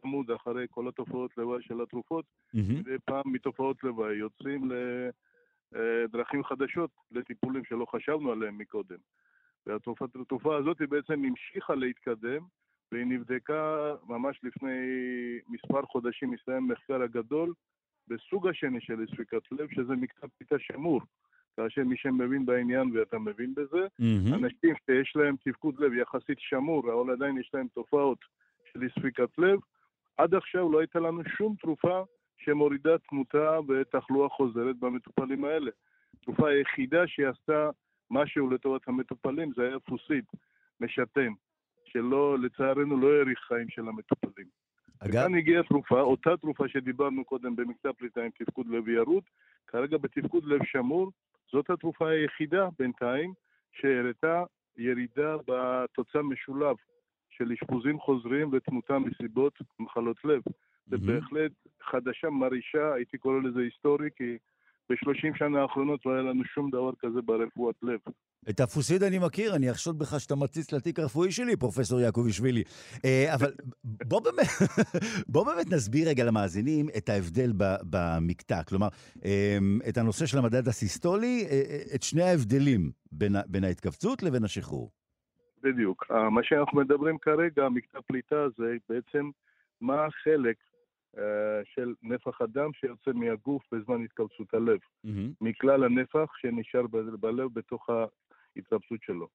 צמוד אחרי כל התופעות לוואי של התרופות, מדי. פעם מתופעות לוואי יוצרים לדרכים חדשות לטיפולים שלא חשבנו עליהם מקודם. והתרופה הזאת בעצם המשיכה להתקדם, והיא נבדקה ממש לפני מספר חודשים, מסתיים מחקר הגדול בסוג השני של ספיקת לב, שזה מקצת פיתה שמור. כאשר מי שמבין בעניין ואתה מבין בזה, mm-hmm. אנשים שיש להם תפקוד לב יחסית שמור, אבל עדיין יש להם תופעות של ספיקת לב, עד עכשיו לא הייתה לנו שום תרופה שמורידה תמותה ותחלואה חוזרת במטופלים האלה. התרופה היחידה שעשתה משהו לטובת המטופלים זה היה פוסיד, משתן, שלא, לצערנו, לא האריך חיים של המטופלים. אגב... וכאן הגיעה תרופה, אותה תרופה שדיברנו קודם במקטע פליטה עם תפקוד לב ירוד, כרגע בתפקוד לב שמור, זאת התרופה היחידה בינתיים שהראתה ירידה בתוצאה משולב של אשפוזים חוזרים ותמותה מסיבות מחלות לב. זה בהחלט חדשה מרעישה, הייתי קורא לזה היסטורי, כי ב-30 שנה האחרונות לא היה לנו שום דבר כזה ברפואת לב. את הפוסיד אני מכיר, אני אחשוד בך שאתה מציץ לתיק הרפואי שלי, פרופסור יעקובישווילי. אה, אבל [LAUGHS] בוא באמת, בוא באמת נסביר רגע למאזינים את ההבדל במקטע. כלומר, אמ, את הנושא של המדד הסיסטולי, אה, אה, את שני ההבדלים בין, בין ההתכווצות לבין השחרור. בדיוק. מה שאנחנו מדברים כרגע, מקטע פליטה, זה בעצם מה החלק של נפח הדם שיוצא מהגוף בזמן התכווצות הלב, mm-hmm. מכלל הנפח שנשאר בלב בתוך ההתרפסות שלו.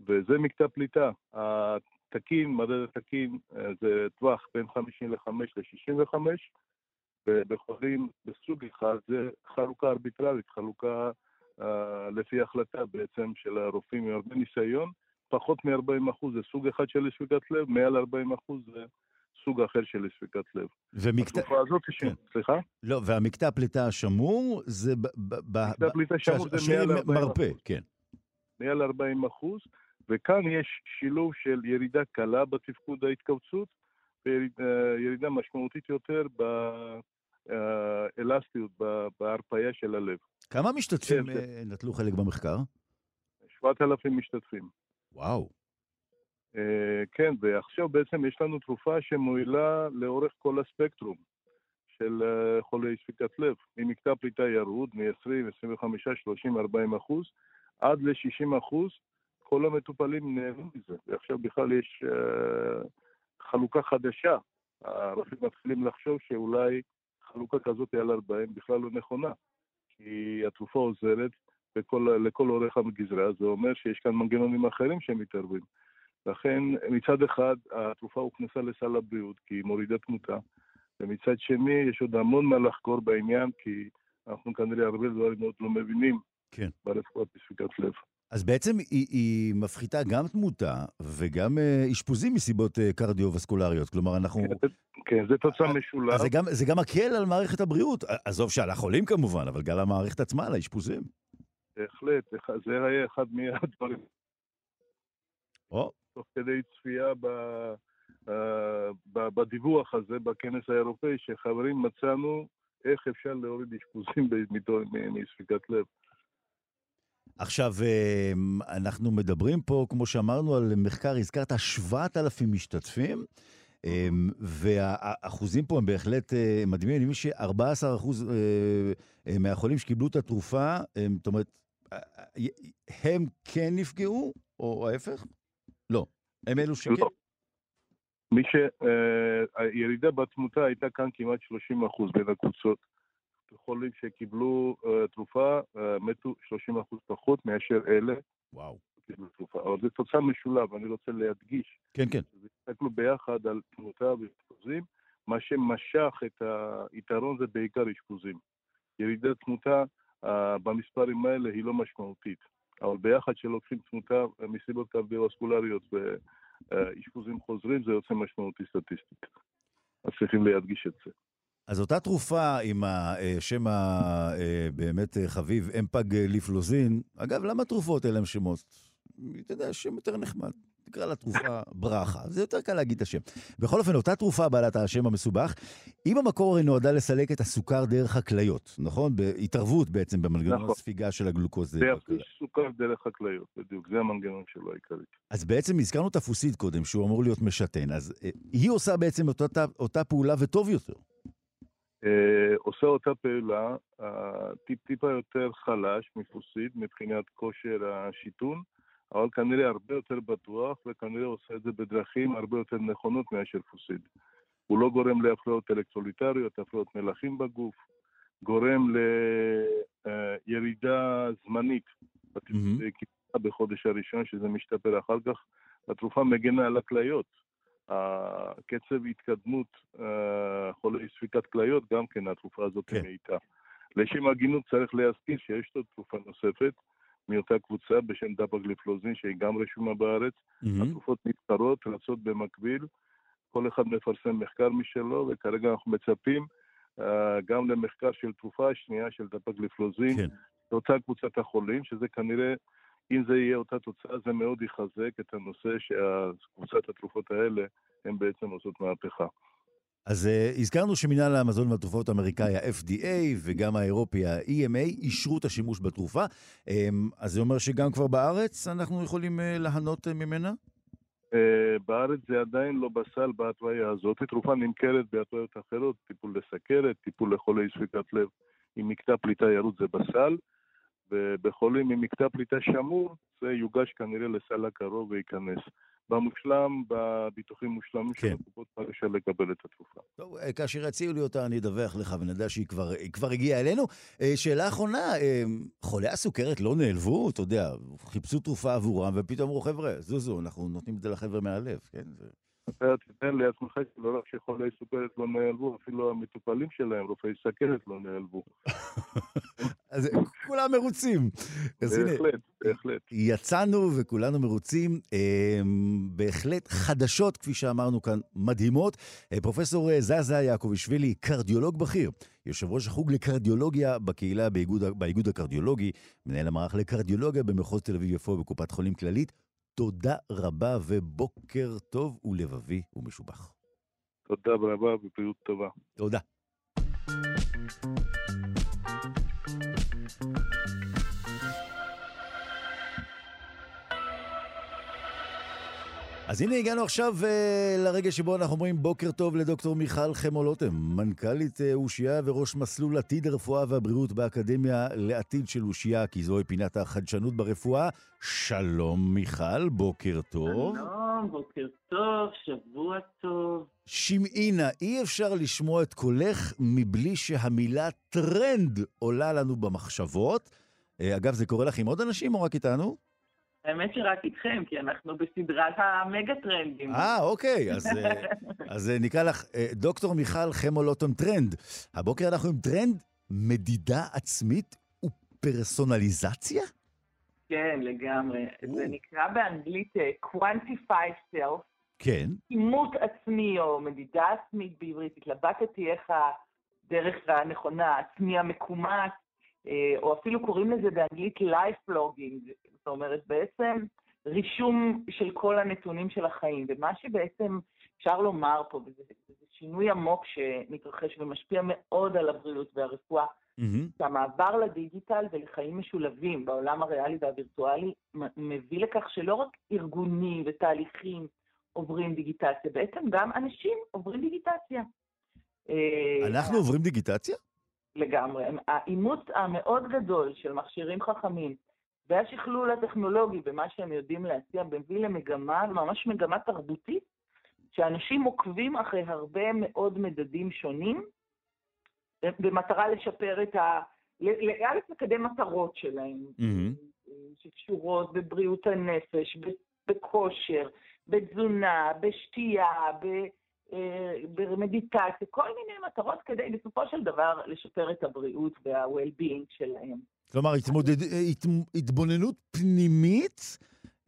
וזה מקטע פליטה. התקין, מדד התקין, זה טווח בין 55 ל-65, ובחולים בסוג אחד זה חלוקה ארביטרלית, חלוקה uh, לפי החלטה בעצם של הרופאים עם הרבה ניסיון. פחות מ-40% זה סוג אחד של שביתת לב, מעל 40% זה סוג אחר של ספיקת לב. ומקטע... התקופה הזאת, ש... כן. סליחה? לא, והמקטע פליטה השמור זה... מקטע פליטה שמור זה מעל 40 מרפא, כן. מעל 40 אחוז, וכאן יש שילוב של ירידה קלה בתפקוד ההתכווצות, וירידה משמעותית יותר באלסטיות, בהרפאיה של הלב. כמה משתתפים כן, נטלו חלק במחקר? 7,000 משתתפים. וואו. אה, כן, ועכשיו בעצם יש לנו תרופה שמועילה לאורך כל הספקטרום של אה, חולי שפיקת לב, עם מקטע פליטה ירוד מ-20, 25, 30, 40 אחוז, עד ל-60 אחוז, כל המטופלים נהנו מזה, ועכשיו בכלל יש uh, חלוקה חדשה. הרופאים מתחילים לחשוב שאולי חלוקה כזאת על 40 בכלל לא נכונה, כי התרופה עוזרת בכל, לכל אורך הגזרה, זה אומר שיש כאן מנגנונים אחרים שמתערבים. לכן מצד אחד התרופה הוכנסה לסל הבריאות כי היא מורידה תמותה, ומצד שני יש עוד המון מה לחקור בעניין כי אנחנו כנראה הרבה דברים עוד לא מבינים כן. ברפואת בספיקת לב. אז בעצם היא, היא מפחיתה גם תמותה וגם אה, אשפוזים מסיבות אה, קרדיו-וסקולריות. כלומר, אנחנו... כן, כן זה תוצאה אה, משולב. זה גם, זה גם מקל על מערכת הבריאות. עזוב שעל החולים כמובן, אבל גם על המערכת עצמה, על האשפוזים. בהחלט, זה היה אחד מהדברים. או, תוך כדי צפייה ב, uh, ב, בדיווח הזה בכנס האירופאי, שחברים מצאנו איך אפשר להוריד אשפוזים מספיקת לב. עכשיו, אה, אנחנו מדברים פה, כמו שאמרנו, על מחקר, הזכרת 7,000 משתתפים, אה, והאחוזים פה הם בהחלט מדהימים. אני מבין ש-14% מהחולים שקיבלו את התרופה, זאת אומרת, הם כן נפגעו, או ההפך? לא. הם אלו שכן? לא. מי ש... אה, הירידה בתמותה הייתה כאן כמעט 30 אחוז בין הקבוצות. חולים שקיבלו uh, תרופה uh, מתו 30 אחוז פחות מאשר אלה. וואו. קיבלו תרופה. אבל זו תוצאה משולב, אני רוצה להדגיש. כן, כן. הסתכלו ביחד על תמותה ואשפוזים. מה שמשך את היתרון זה בעיקר אשפוזים. ירידת תמותה במספרים האלה היא לא משמעותית. אבל ביחד שלוקחים תמותה מסיבות קרדיו-אסקולריות ואשפוזים חוזרים, זה יוצא משמעותי סטטיסטית. אז צריכים להדגיש את זה. אז אותה תרופה עם השם הבאמת חביב, אמפג ליפלוזין, אגב, למה תרופות אלה הם שמות? אתה יודע, שם יותר נחמד. נקרא לתרופה ברכה. זה יותר קל להגיד את השם. בכל אופן, אותה תרופה בעלת השם המסובך, אם המקור הרי נועדה לסלק את הסוכר דרך הכליות, נכון? בהתערבות בעצם במנגנון נכון. הספיגה של הגלוקוז. זה יפריש סוכר דרך הכליות, בדיוק, זה המנגנון שלו העיקרי. אז בעצם הזכרנו את הפוסיד קודם, שהוא אמור להיות משתן, אז אה, היא עושה בעצם אותה, אותה פעולה וטוב יותר. אה, עושה אותה פעולה, טיפ-טיפה יותר חלש מפוסיד מבחינת כושר השיתון, אבל כנראה הרבה יותר בטוח, וכנראה עושה את זה בדרכים הרבה יותר נכונות מאשר פוסיד. הוא לא גורם להפרעות אלקטרוליטריות, הפרעות מלחים בגוף, גורם לירידה זמנית mm-hmm. בחודש הראשון, שזה משתפר אחר כך. התרופה מגנה על הכליות. הקצב התקדמות אה, חולי ספיקת כליות, גם כן התרופה הזאת כן. מאיתה. לשם הגינות צריך להזכיר שיש לו תרופה נוספת מאותה קבוצה בשם דפגליפלוזין, שהיא גם רשומה בארץ. Mm-hmm. התרופות נבחרות, רצות במקביל, כל אחד מפרסם מחקר משלו, וכרגע אנחנו מצפים uh, גם למחקר של תרופה השנייה של דפגליפלוזין, כן. לאותה קבוצת החולים, שזה כנראה אם זה יהיה אותה תוצאה, זה מאוד יחזק את הנושא שקבוצת התרופות האלה, הן בעצם עושות מהפכה. אז uh, הזכרנו שמינהל המזון והתרופות האמריקאי, ה-FDA, וגם האירופי, ה-EMA, אישרו את השימוש בתרופה. Um, אז זה אומר שגם כבר בארץ אנחנו יכולים uh, ליהנות uh, ממנה? Uh, בארץ זה עדיין לא בסל בהתוויה הזאת. תרופה נמכרת בהתוויות אחרות, טיפול לסכרת, טיפול לחולי ספיקת לב עם מקטע פליטה ירוד זה בסל. ובחולים עם מקטע פליטה שמור, זה יוגש כנראה לסל הקרוב וייכנס. במושלם, בביטוחים מושלמים כן. של הקופות, כבר אפשר לקבל את התרופה. טוב, אה, כאשר יציעו לי אותה, אני אדווח לך ונדע שהיא כבר, כבר הגיעה אלינו. אה, שאלה אחרונה, אה, חולי הסוכרת לא נעלבו? אתה יודע, חיפשו תרופה עבורם, ופתאום אמרו, חבר'ה, זוזו, אנחנו נותנים את זה לחבר'ה מהלב, כן? זה... אתה תיתן לעצמך שלא רק שחולי סוכרת לא נעלבו, אפילו המטופלים שלהם, רופאי סכרת לא נעלבו. [LAUGHS] אז כולם מרוצים. בהחלט, בהחלט. יצאנו וכולנו מרוצים. אמ, בהחלט חדשות, כפי שאמרנו כאן, מדהימות. אה, פרופסור אה, זזה יעקובישווילי, קרדיולוג בכיר, יושב ראש החוג לקרדיולוגיה בקהילה באיגוד, באיגוד הקרדיולוגי, מנהל המערך לקרדיולוגיה במחוז תל אביב-יפו בקופת חולים כללית. תודה רבה ובוקר טוב ולבבי ומשובח. תודה רבה ובריאות טובה. תודה. אז הנה הגענו עכשיו uh, לרגע שבו אנחנו אומרים בוקר טוב לדוקטור מיכל חמולוטם, מנכ"לית uh, אושייה וראש מסלול עתיד הרפואה והבריאות באקדמיה לעתיד של אושייה, כי זוהי פינת החדשנות ברפואה. שלום מיכל, בוקר טוב. שלום, בוקר טוב, שבוע טוב. שמעי נא, אי אפשר לשמוע את קולך מבלי שהמילה טרנד עולה לנו במחשבות. אה, אגב, זה קורה לך עם עוד אנשים או רק איתנו? האמת שרק איתכם, כי אנחנו בסדרת המגה טרנדים. אה, אוקיי, אז, אה, [LAUGHS] אז אה, נקרא לך אה, דוקטור מיכל חמו לוטם טרנד. הבוקר אנחנו עם טרנד מדידה עצמית ופרסונליזציה? כן, לגמרי. או. זה נקרא באנגלית quantify self. כן. אימות עצמי או מדידה עצמית בעברית. התלבטתי איך הדרך הנכונה, עצמי המקומט, או אפילו קוראים לזה באנגלית life logging, זאת אומרת, בעצם רישום של כל הנתונים של החיים. ומה שבעצם אפשר לומר פה, וזה זה שינוי עמוק שמתרחש ומשפיע מאוד על הבריאות והרפואה, mm-hmm. שהמעבר לדיגיטל ולחיים משולבים בעולם הריאלי והווירטואלי מביא לכך שלא רק ארגונים ותהליכים עוברים דיגיטציה, בעצם גם אנשים עוברים דיגיטציה. אה, אנחנו עוברים דיגיטציה? לגמרי. האימוץ המאוד גדול של מכשירים חכמים, והשכלול הטכנולוגי במה שהם יודעים להציע מביא למגמה, ממש מגמה תרבותית, שאנשים עוקבים אחרי הרבה מאוד מדדים שונים, במטרה לשפר את ה... א', לקדם מטרות שלהם, mm-hmm. שקשורות בבריאות הנפש, בכושר, בתזונה, בשתייה, ב... אה, במדיטציה, כל מיני מטרות כדי בסופו של דבר לשפר את הבריאות וה-well-being שלהם. כלומר, התמודד... התבוננות פנימית,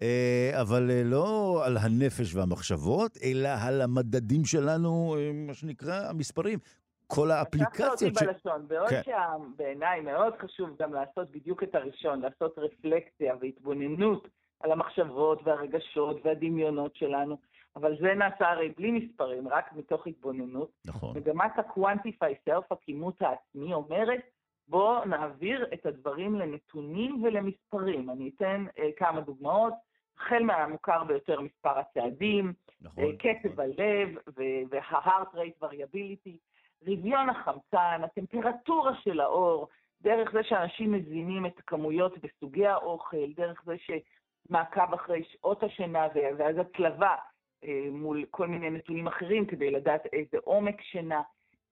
אה, אבל אה, לא על הנפש והמחשבות, אלא על המדדים שלנו, מה שנקרא, המספרים. כל האפליקציות ש... בלשון, בעוד כן. שבעיניי מאוד חשוב גם לעשות בדיוק את הראשון, לעשות רפלקציה והתבוננות על המחשבות והרגשות והדמיונות שלנו, אבל זה נעשה הרי בלי מספרים, רק מתוך התבוננות. נכון. מגמת ה-quantify self, הכימות העצמי, אומרת, בואו נעביר את הדברים לנתונים ולמספרים. אני אתן אה, כמה דוגמאות. החל מהמוכר ביותר מספר הצעדים, נכון, אה, קצב נכון. הלב וה-heart rate variability, רביון החמצן, הטמפרטורה של האור, דרך זה שאנשים מזינים את הכמויות בסוגי האוכל, דרך זה שמעקב אחרי שעות השינה ואז הצלבה מול כל מיני נתונים אחרים כדי לדעת איזה עומק שינה.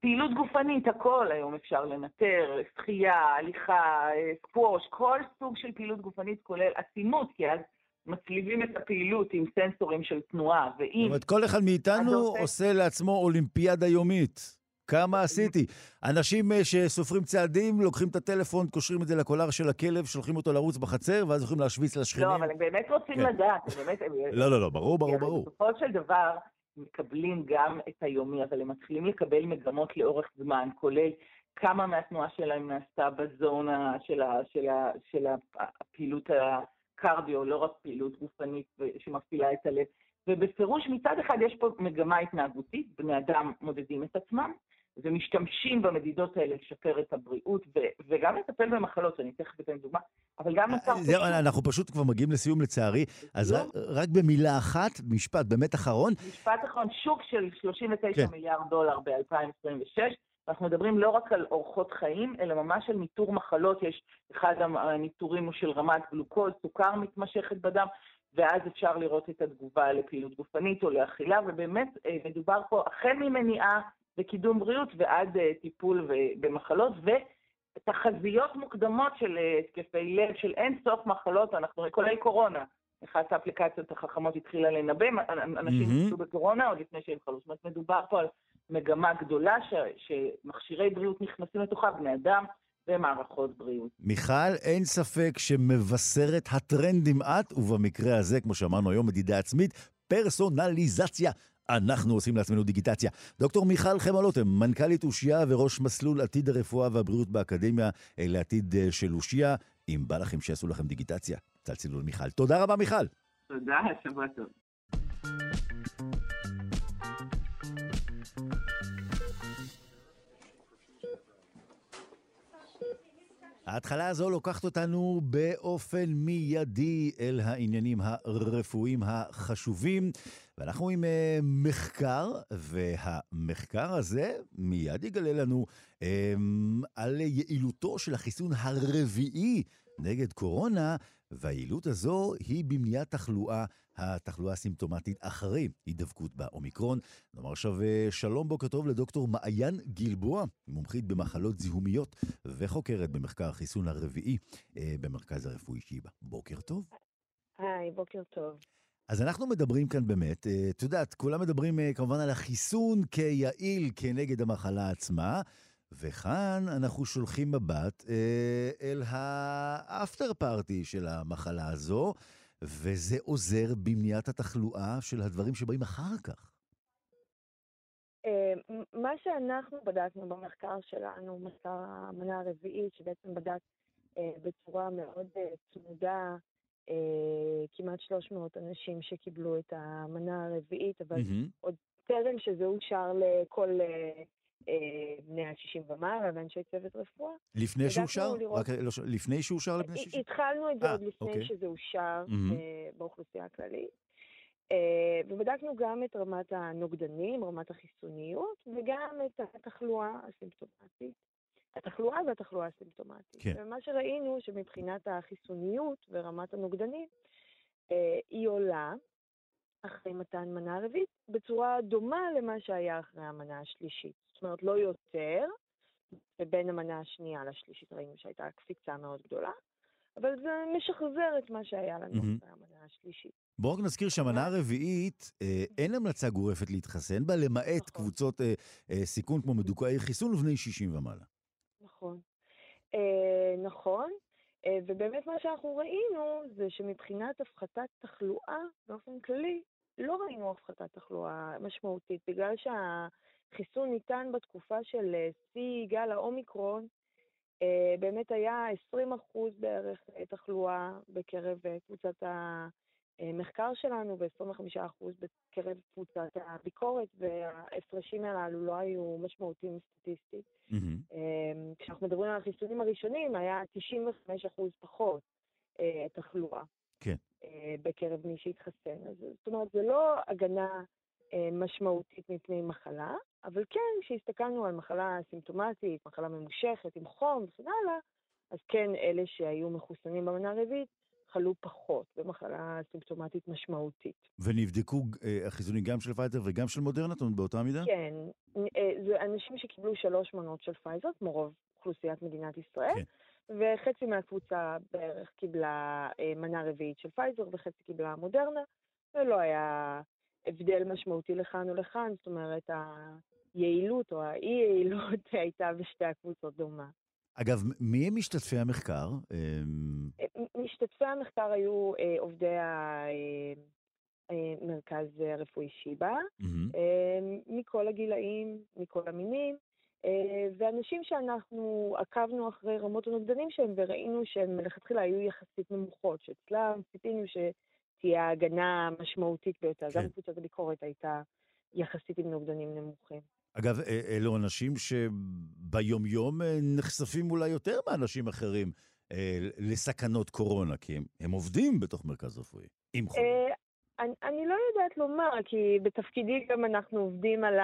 פעילות גופנית, הכל היום אפשר לנטר, שחייה, הליכה, אה, סקווש, כל סוג של פעילות גופנית כולל עצימות, כי אז מצליבים את הפעילות עם סנסורים של תנועה, ואם... זאת אומרת, כל אחד מאיתנו עושה לעצמו אולימפיאדה יומית. כמה עשיתי. אנשים אה, שסופרים צעדים, לוקחים את הטלפון, קושרים את זה לקולר של הכלב, שולחים אותו לרוץ בחצר, ואז יכולים להשוויץ לשכנים. לא, אבל הם באמת רוצים כן. לדעת, הם באמת... לא, לא, לא, ברור, ברור, ברור. בסופו של דבר, מקבלים גם את היומי, אבל הם מתחילים לקבל מגמות לאורך זמן, כולל כמה מהתנועה שלהם נעשתה בזונה של, ה, של, ה, של הפעילות הקרדיו, לא רק פעילות גופנית שמפעילה את הלב. ובפירוש מצד אחד יש פה מגמה התנהגותית, בני אדם מודדים את עצמם, ומשתמשים במדידות האלה לשפר את הבריאות ו- וגם לטפל במחלות, אני תכף אתן דוגמה, אבל גם נוצר... זהו, פשוט... אנחנו פשוט כבר מגיעים לסיום לצערי, אז רק, רק במילה אחת, משפט באמת אחרון. משפט אחרון, שוק של 39 כן. מיליארד דולר ב-2026, אנחנו מדברים לא רק על אורחות חיים, אלא ממש על ניטור מחלות, יש אחד הניטורים הוא של רמת גלוקוז, סוכר מתמשכת בדם, ואז אפשר לראות את התגובה לפעילות גופנית או לאכילה, ובאמת אה, מדובר פה החל ממניעה וקידום בריאות ועד uh, טיפול במחלות, ותחזיות מוקדמות של uh, התקפי לב, של אין סוף מחלות, אנחנו, כולל קורונה. אחת האפליקציות החכמות התחילה לנבא, אנשים mm-hmm. בקורונה עוד לפני שהם חלו. זאת אומרת, מדובר פה על מגמה גדולה ש, שמכשירי בריאות נכנסים לתוכה, בני אדם ומערכות בריאות. מיכל, אין ספק שמבשרת הטרנדים את, ובמקרה הזה, כמו שאמרנו היום, מדידה עצמית, פרסונליזציה. אנחנו עושים לעצמנו דיגיטציה. דוקטור מיכל חמלוטם, מנכ"לית אושיה וראש מסלול עתיד הרפואה והבריאות באקדמיה אה, לעתיד אה, של אושיה. אם בא לכם שיעשו לכם דיגיטציה, צלצלו למיכל. תודה רבה, מיכל. תודה, שבוע טוב. ההתחלה הזו לוקחת אותנו באופן מיידי אל העניינים הרפואיים החשובים, ואנחנו עם uh, מחקר, והמחקר הזה מיד יגלה לנו um, על יעילותו של החיסון הרביעי נגד קורונה, והיעילות הזו היא במניעת תחלואה, התחלואה הסימפטומטית אחרי הידבקות באומיקרון. נאמר עכשיו אה, שלום, בוקר טוב לדוקטור מעיין גלבוע, מומחית במחלות זיהומיות וחוקרת במחקר החיסון הרביעי אה, במרכז הרפואי שיבא. בוקר טוב. היי, בוקר טוב. אז אנחנו מדברים כאן באמת, אה, את יודעת, כולם מדברים כמובן על החיסון כיעיל כנגד המחלה עצמה. וכאן אנחנו שולחים מבט אה, אל האפטר פארטי של המחלה הזו, וזה עוזר במניעת התחלואה של הדברים שבאים אחר כך. אה, מה שאנחנו בדקנו במחקר שלנו, מחקר המנה הרביעית, שבעצם בדק אה, בצורה מאוד אה, צמודה כמעט 300 אנשים שקיבלו את המנה הרביעית, אבל mm-hmm. עוד טרם שזה אושר לכל בני ה-60 ומעלה ואנשי צוות רפואה. לפני שאושר? לראות... רק לא, לפני שאושר לבני 60? התחלנו את זה 아, אה, עוד לפני אוקיי. שזה אושר mm-hmm. באוכלוסייה הכללית. אה, ובדקנו גם את רמת הנוגדנים, רמת החיסוניות, וגם את התחלואה הסימפטומטית. התחלואה והתחלואה הסימפטומטית. כן. ומה שראינו שמבחינת החיסוניות ורמת הנוגדנים, היא עולה אחרי מתן מנה רביעית בצורה דומה למה שהיה אחרי המנה השלישית. זאת אומרת, לא יותר, ובין המנה השנייה לשלישית ראינו שהייתה קפיצה מאוד גדולה, אבל זה משחזר את מה שהיה לנו mm-hmm. אחרי המנה השלישית. בואו רק נזכיר שהמנה הרביעית, אה, אין המלצה גורפת להתחסן בה, למעט נכון. קבוצות אה, אה, סיכון כמו מדוכאי חיסון ובני 60 ומעלה. נכון. אה, נכון, אה, ובאמת מה שאנחנו ראינו זה שמבחינת הפחתת תחלואה באופן כללי, לא ראינו הפחתת תחלואה משמעותית, בגלל שה... חיסון ניתן בתקופה של אה, שיא גל האומיקרון, באמת היה 20 אחוז בערך תחלואה בקרב קבוצת המחקר שלנו ו-25% בקרב קבוצת הביקורת, וההפרשים הללו לא היו משמעותיים סטטיסטית. Mm-hmm. כשאנחנו מדברים על החיסונים הראשונים, היה 95% פחות תחלואה. כן. בקרב מי שהתחסן. אז זאת אומרת, זה לא הגנה משמעותית מפני מחלה, אבל כן, כשהסתכלנו על מחלה סימפטומטית, מחלה ממושכת עם חום וכן הלאה, אז כן, אלה שהיו מחוסנים במנה הרביעית חלו פחות במחלה סימפטומטית משמעותית. ונבדקו אה, החיסונים גם של פייזר וגם של מודרנה, זאת אומרת, באותה מידה? כן, אה, זה אנשים שקיבלו שלוש מנות של פייזר, כמו רוב אוכלוסיית מדינת ישראל, כן. וחצי מהקבוצה בערך קיבלה אה, מנה רביעית של פייזר וחצי קיבלה מודרנה, ולא היה הבדל משמעותי לכאן ולכאן, זאת אומרת, היעילות או האי-יעילות [LAUGHS] הייתה בשתי הקבוצות דומה. אגב, מי הם משתתפי המחקר? אמ, משתתפי המחקר היו אה, עובדי המרכז אה, הרפואי שיבא, mm-hmm. מכל הגילאים, מכל המינים, ואנשים שאנחנו עקבנו אחרי רמות הנוגדנים שלהם וראינו שהן מלכתחילה היו יחסית נמוכות, שאצלם ציפינו שתהיה הגנה משמעותית ביותר. כן. גם קבוצת הביקורת הייתה יחסית עם נוגדנים נמוכים. אגב, אלו אנשים שביומיום אה, נחשפים אולי יותר מאנשים אחרים אה, לסכנות קורונה, כי הם, הם עובדים בתוך מרכז רפואי, עם חולים. אה, אני, אני לא יודעת לומר, כי בתפקידי גם אנחנו עובדים על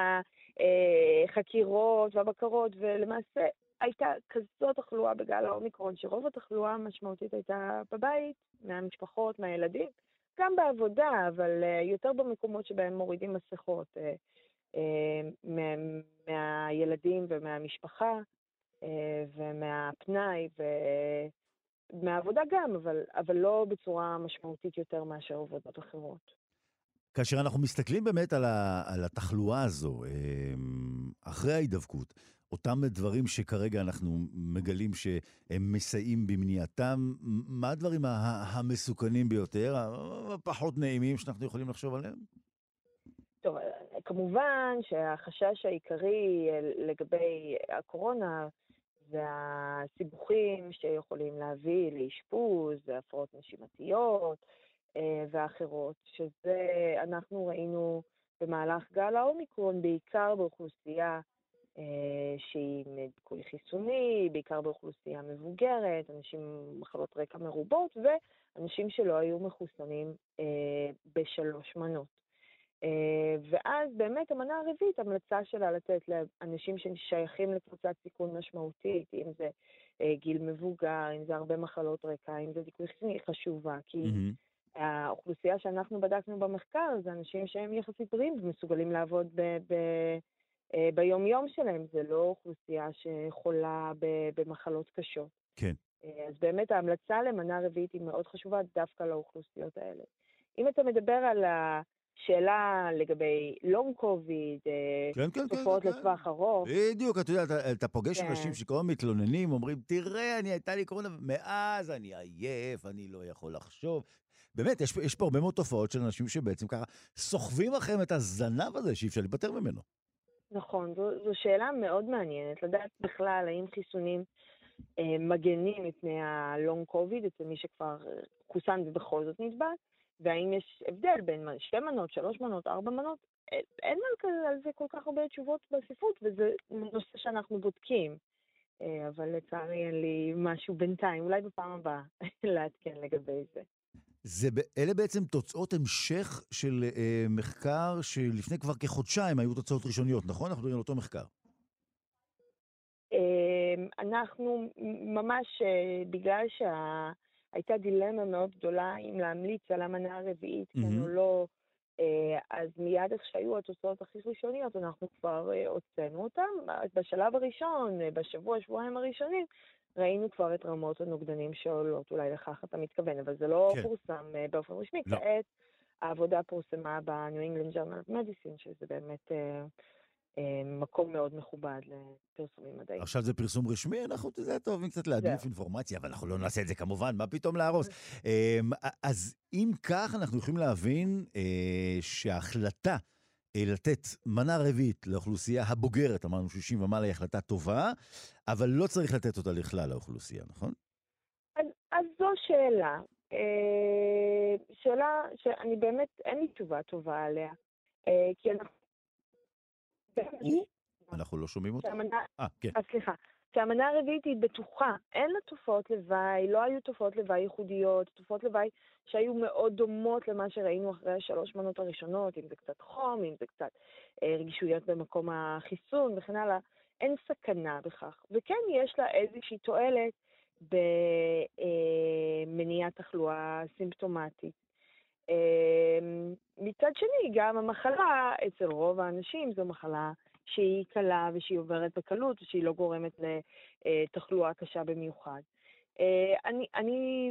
החקירות והבקרות, ולמעשה הייתה כזאת תחלואה בגל האומיקרון, שרוב התחלואה המשמעותית הייתה בבית, מהמשפחות, מהילדים, גם בעבודה, אבל יותר במקומות שבהם מורידים מסכות. אה, מה, מהילדים ומהמשפחה אה, ומהפנאי ומהעבודה גם, אבל, אבל לא בצורה משמעותית יותר מאשר עבודות אחרות. כאשר אנחנו מסתכלים באמת על, ה, על התחלואה הזו, אה, אחרי ההידבקות, אותם דברים שכרגע אנחנו מגלים שהם מסייעים במניעתם, מה הדברים המסוכנים ביותר, הפחות נעימים שאנחנו יכולים לחשוב עליהם? טוב, כמובן שהחשש העיקרי לגבי הקורונה זה הסיבוכים שיכולים להביא לאשפוז, והפרעות נשימתיות אה, ואחרות, שזה אנחנו ראינו במהלך גל האומיקרון, בעיקר באוכלוסייה אה, שהיא דיכוי חיסוני, בעיקר באוכלוסייה מבוגרת, אנשים עם מחלות רקע מרובות, ואנשים שלא היו מחוסנים אה, בשלוש מנות. אה, ואז באמת המנה הרביעית, המלצה שלה לתת לאנשים ששייכים לקבוצת סיכון משמעותית, אם זה אה, גיל מבוגר, אם זה הרבה מחלות רקע, אם זה דיכוי חיסוני, חשובה, כי mm-hmm. האוכלוסייה שאנחנו בדקנו במחקר זה אנשים שהם יחסית בריאים ומסוגלים לעבוד ב- ב- אה, ביום-יום שלהם, זה לא אוכלוסייה שחולה במחלות קשות. כן. אז באמת ההמלצה למנה רביעית היא מאוד חשובה דווקא לאוכלוסיות האלה. אם אתה מדבר על ה... שאלה לגבי לונג קוביד, אה, כן, כן, כן, תופעות כן, לטווח כן. ארוך. בדיוק, אתה יודע, אתה, אתה פוגש כן. אנשים שכל הזמן מתלוננים, אומרים, תראה, אני הייתה לי קורונה, מאז אני עייף, אני לא יכול לחשוב. באמת, יש, יש פה הרבה מאוד תופעות של אנשים שבעצם ככה סוחבים לכם את הזנב הזה שאי אפשר להיפטר ממנו. נכון, זו, זו שאלה מאוד מעניינת, לדעת בכלל האם חיסונים אה, מגנים מפני הלונג קוביד אצל מי שכבר חוסן ובכל זאת נדבק. והאם יש הבדל בין שתי מנות, שלוש מנות, ארבע מנות, אין על זה כל כך הרבה תשובות בספרות, וזה נושא שאנחנו בודקים. אה, אבל לצערי אין לי משהו בינתיים, אולי בפעם הבאה [LAUGHS] לעדכן לגבי זה. זה, אלה בעצם תוצאות המשך של אה, מחקר שלפני כבר כחודשיים היו תוצאות ראשוניות, נכון? אנחנו מדברים על אותו מחקר. אה, אנחנו ממש, אה, בגלל שה... הייתה דילמה מאוד גדולה אם להמליץ על המנה הרביעית, mm-hmm. כן או לא. אה, אז מיד איך שהיו התוצאות הכי ראשוניות, אנחנו כבר אה, הוצאנו אותן. בשלב הראשון, אה, בשבוע, שבועיים הראשונים, ראינו כבר את רמות הנוגדנים שעולות, אולי לכך אתה מתכוון, אבל זה לא כן. פורסם באופן רשמי. לא. כעת העבודה פורסמה ב-New England Journal of Medicine, שזה באמת אה, מקום מאוד מכובד לפרסומים מדעיים. עכשיו זה פרסום רשמי, אנחנו, זה טוב קצת להדליף אינפורמציה, אבל אנחנו לא נעשה את זה כמובן, מה פתאום להרוס? [LAUGHS] אמ, אז אם כך, אנחנו יכולים להבין אה, שההחלטה לתת מנה רביעית לאוכלוסייה הבוגרת, אמרנו 60 ומעלה היא החלטה טובה, אבל לא צריך לתת אותה לכלל האוכלוסייה, נכון? אז, אז זו שאלה. אה, שאלה שאני באמת, אין לי תשובה טובה עליה. אה, כי אנחנו... אנחנו לא שומעים אותה? אה, כן. אז סליחה. שהמנה הרביעית היא בטוחה, אין לה תופעות לוואי, לא היו תופעות לוואי ייחודיות, תופעות לוואי שהיו מאוד דומות למה שראינו אחרי השלוש מנות הראשונות, אם זה קצת חום, אם זה קצת אה, רגישויות במקום החיסון וכן הלאה, אין סכנה בכך. וכן, יש לה איזושהי תועלת במניעת אה, תחלואה סימפטומטית. אה, מצד שני, גם המחלה אצל רוב האנשים זו מחלה שהיא קלה ושהיא עוברת בקלות ושהיא לא גורמת לתחלואה קשה במיוחד. אה, אני, אני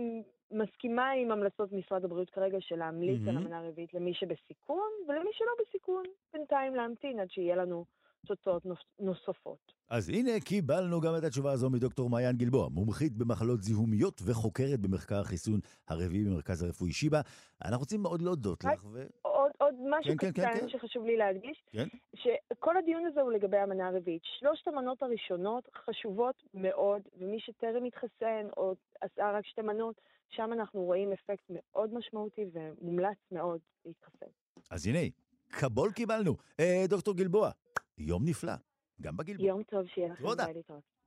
מסכימה עם המלצות משרד הבריאות כרגע של להמליץ mm-hmm. על המנה הרביעית למי שבסיכון, ולמי שלא בסיכון, בינתיים להמתין עד שיהיה לנו תוצאות נוספות. אז הנה, קיבלנו גם את התשובה הזו מדוקטור מעיין גלבוע, מומחית במחלות זיהומיות וחוקרת במחקר החיסון הרביעי במרכז הרפואי שיבא. אנחנו רוצים מאוד להודות לך. ו... עוד, עוד משהו כן, קטן כן, כן, כן. שחשוב לי להדגיש, כן? שכל הדיון הזה הוא לגבי המנה הרביעית. שלושת המנות הראשונות חשובות מאוד, ומי שטרם התחסן או עשה רק שתי מנות, שם אנחנו רואים אפקט מאוד משמעותי ומומלץ מאוד להתחסן. אז הנה, קבול קיבלנו. אה, דוקטור גלבוע, יום נפלא, גם בגלבוע. יום טוב, שיהיה לכם להתראות.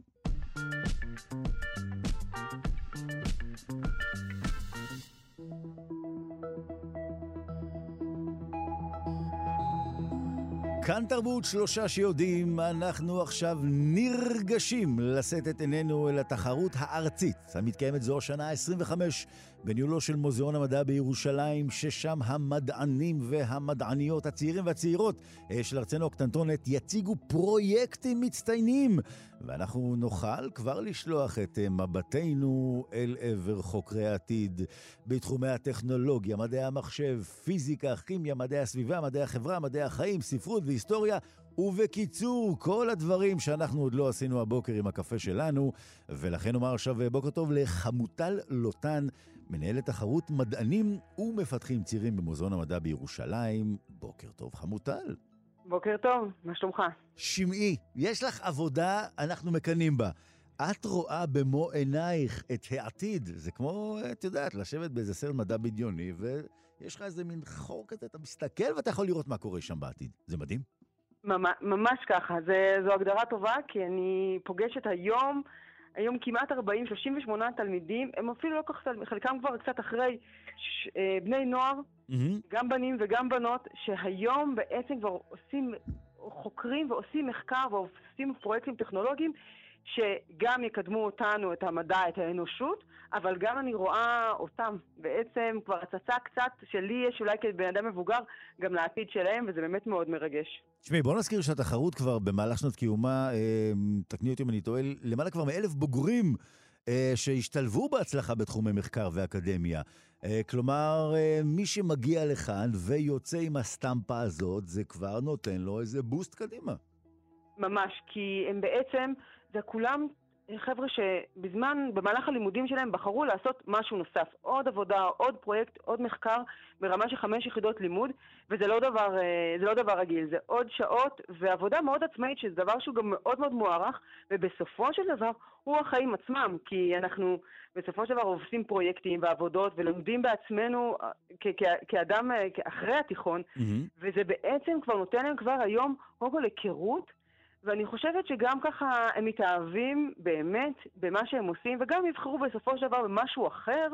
כאן תרבות שלושה שיודעים, אנחנו עכשיו נרגשים לשאת את עינינו אל התחרות הארצית המתקיימת זו השנה ה-25 בניהולו של מוזיאון המדע בירושלים, ששם המדענים והמדעניות הצעירים והצעירות אה, של ארצנו הקטנטונת יציגו פרויקטים מצטיינים. ואנחנו נוכל כבר לשלוח את אה, מבטנו אל עבר חוקרי העתיד בתחומי הטכנולוגיה, מדעי המחשב, פיזיקה, כימיה, מדעי הסביבה, מדעי החברה, מדעי החיים, ספרות והיסטוריה. ובקיצור, כל הדברים שאנחנו עוד לא עשינו הבוקר עם הקפה שלנו, ולכן אומר עכשיו בוקר טוב לחמוטל לוטן, מנהלת תחרות מדענים ומפתחים צעירים במוזיאון המדע בירושלים. בוקר טוב, חמוטל. בוקר טוב, מה שלומך? שמעי, יש לך עבודה, אנחנו מקנאים בה. את רואה במו עינייך את העתיד. זה כמו, את יודעת, לשבת באיזה סרט מדע בדיוני, ויש לך איזה מין חור כזה, אתה מסתכל ואתה יכול לראות מה קורה שם בעתיד. זה מדהים. ממש ככה, זה, זו הגדרה טובה, כי אני פוגשת היום היום כמעט 40, 38 תלמידים, הם אפילו לא כך, חלקם כבר קצת אחרי ש, אה, בני נוער, mm-hmm. גם בנים וגם בנות, שהיום בעצם כבר עושים, חוקרים ועושים מחקר ועושים פרויקטים טכנולוגיים שגם יקדמו אותנו, את המדע, את האנושות, אבל גם אני רואה אותם בעצם כבר הצצה קצת שלי יש אולי כבן אדם מבוגר גם לעתיד שלהם, וזה באמת מאוד מרגש. תשמעי, בוא נזכיר שהתחרות כבר במהלך שנות קיומה, אה, תקני אותי אם אני טועה, למעלה כבר מאלף בוגרים אה, שהשתלבו בהצלחה בתחומי מחקר ואקדמיה. אה, כלומר, אה, מי שמגיע לכאן ויוצא עם הסטמפה הזאת, זה כבר נותן לו איזה בוסט קדימה. ממש, כי הם בעצם, זה כולם חבר'ה שבזמן, במהלך הלימודים שלהם בחרו לעשות משהו נוסף. עוד עבודה, עוד פרויקט, עוד מחקר ברמה של חמש יחידות לימוד, וזה לא דבר, אה, לא דבר רגיל, זה עוד שעות ועבודה מאוד עצמאית, שזה דבר שהוא גם מאוד מאוד מוערך, ובסופו של דבר הוא החיים עצמם, כי אנחנו בסופו של דבר עושים פרויקטים ועבודות ולומדים בעצמנו אה, כאדם אה, אחרי התיכון, mm-hmm. וזה בעצם כבר נותן להם כבר היום קודם כל היכרות ואני חושבת שגם ככה הם מתאהבים באמת במה שהם עושים, וגם יבחרו בסופו של דבר במשהו אחר,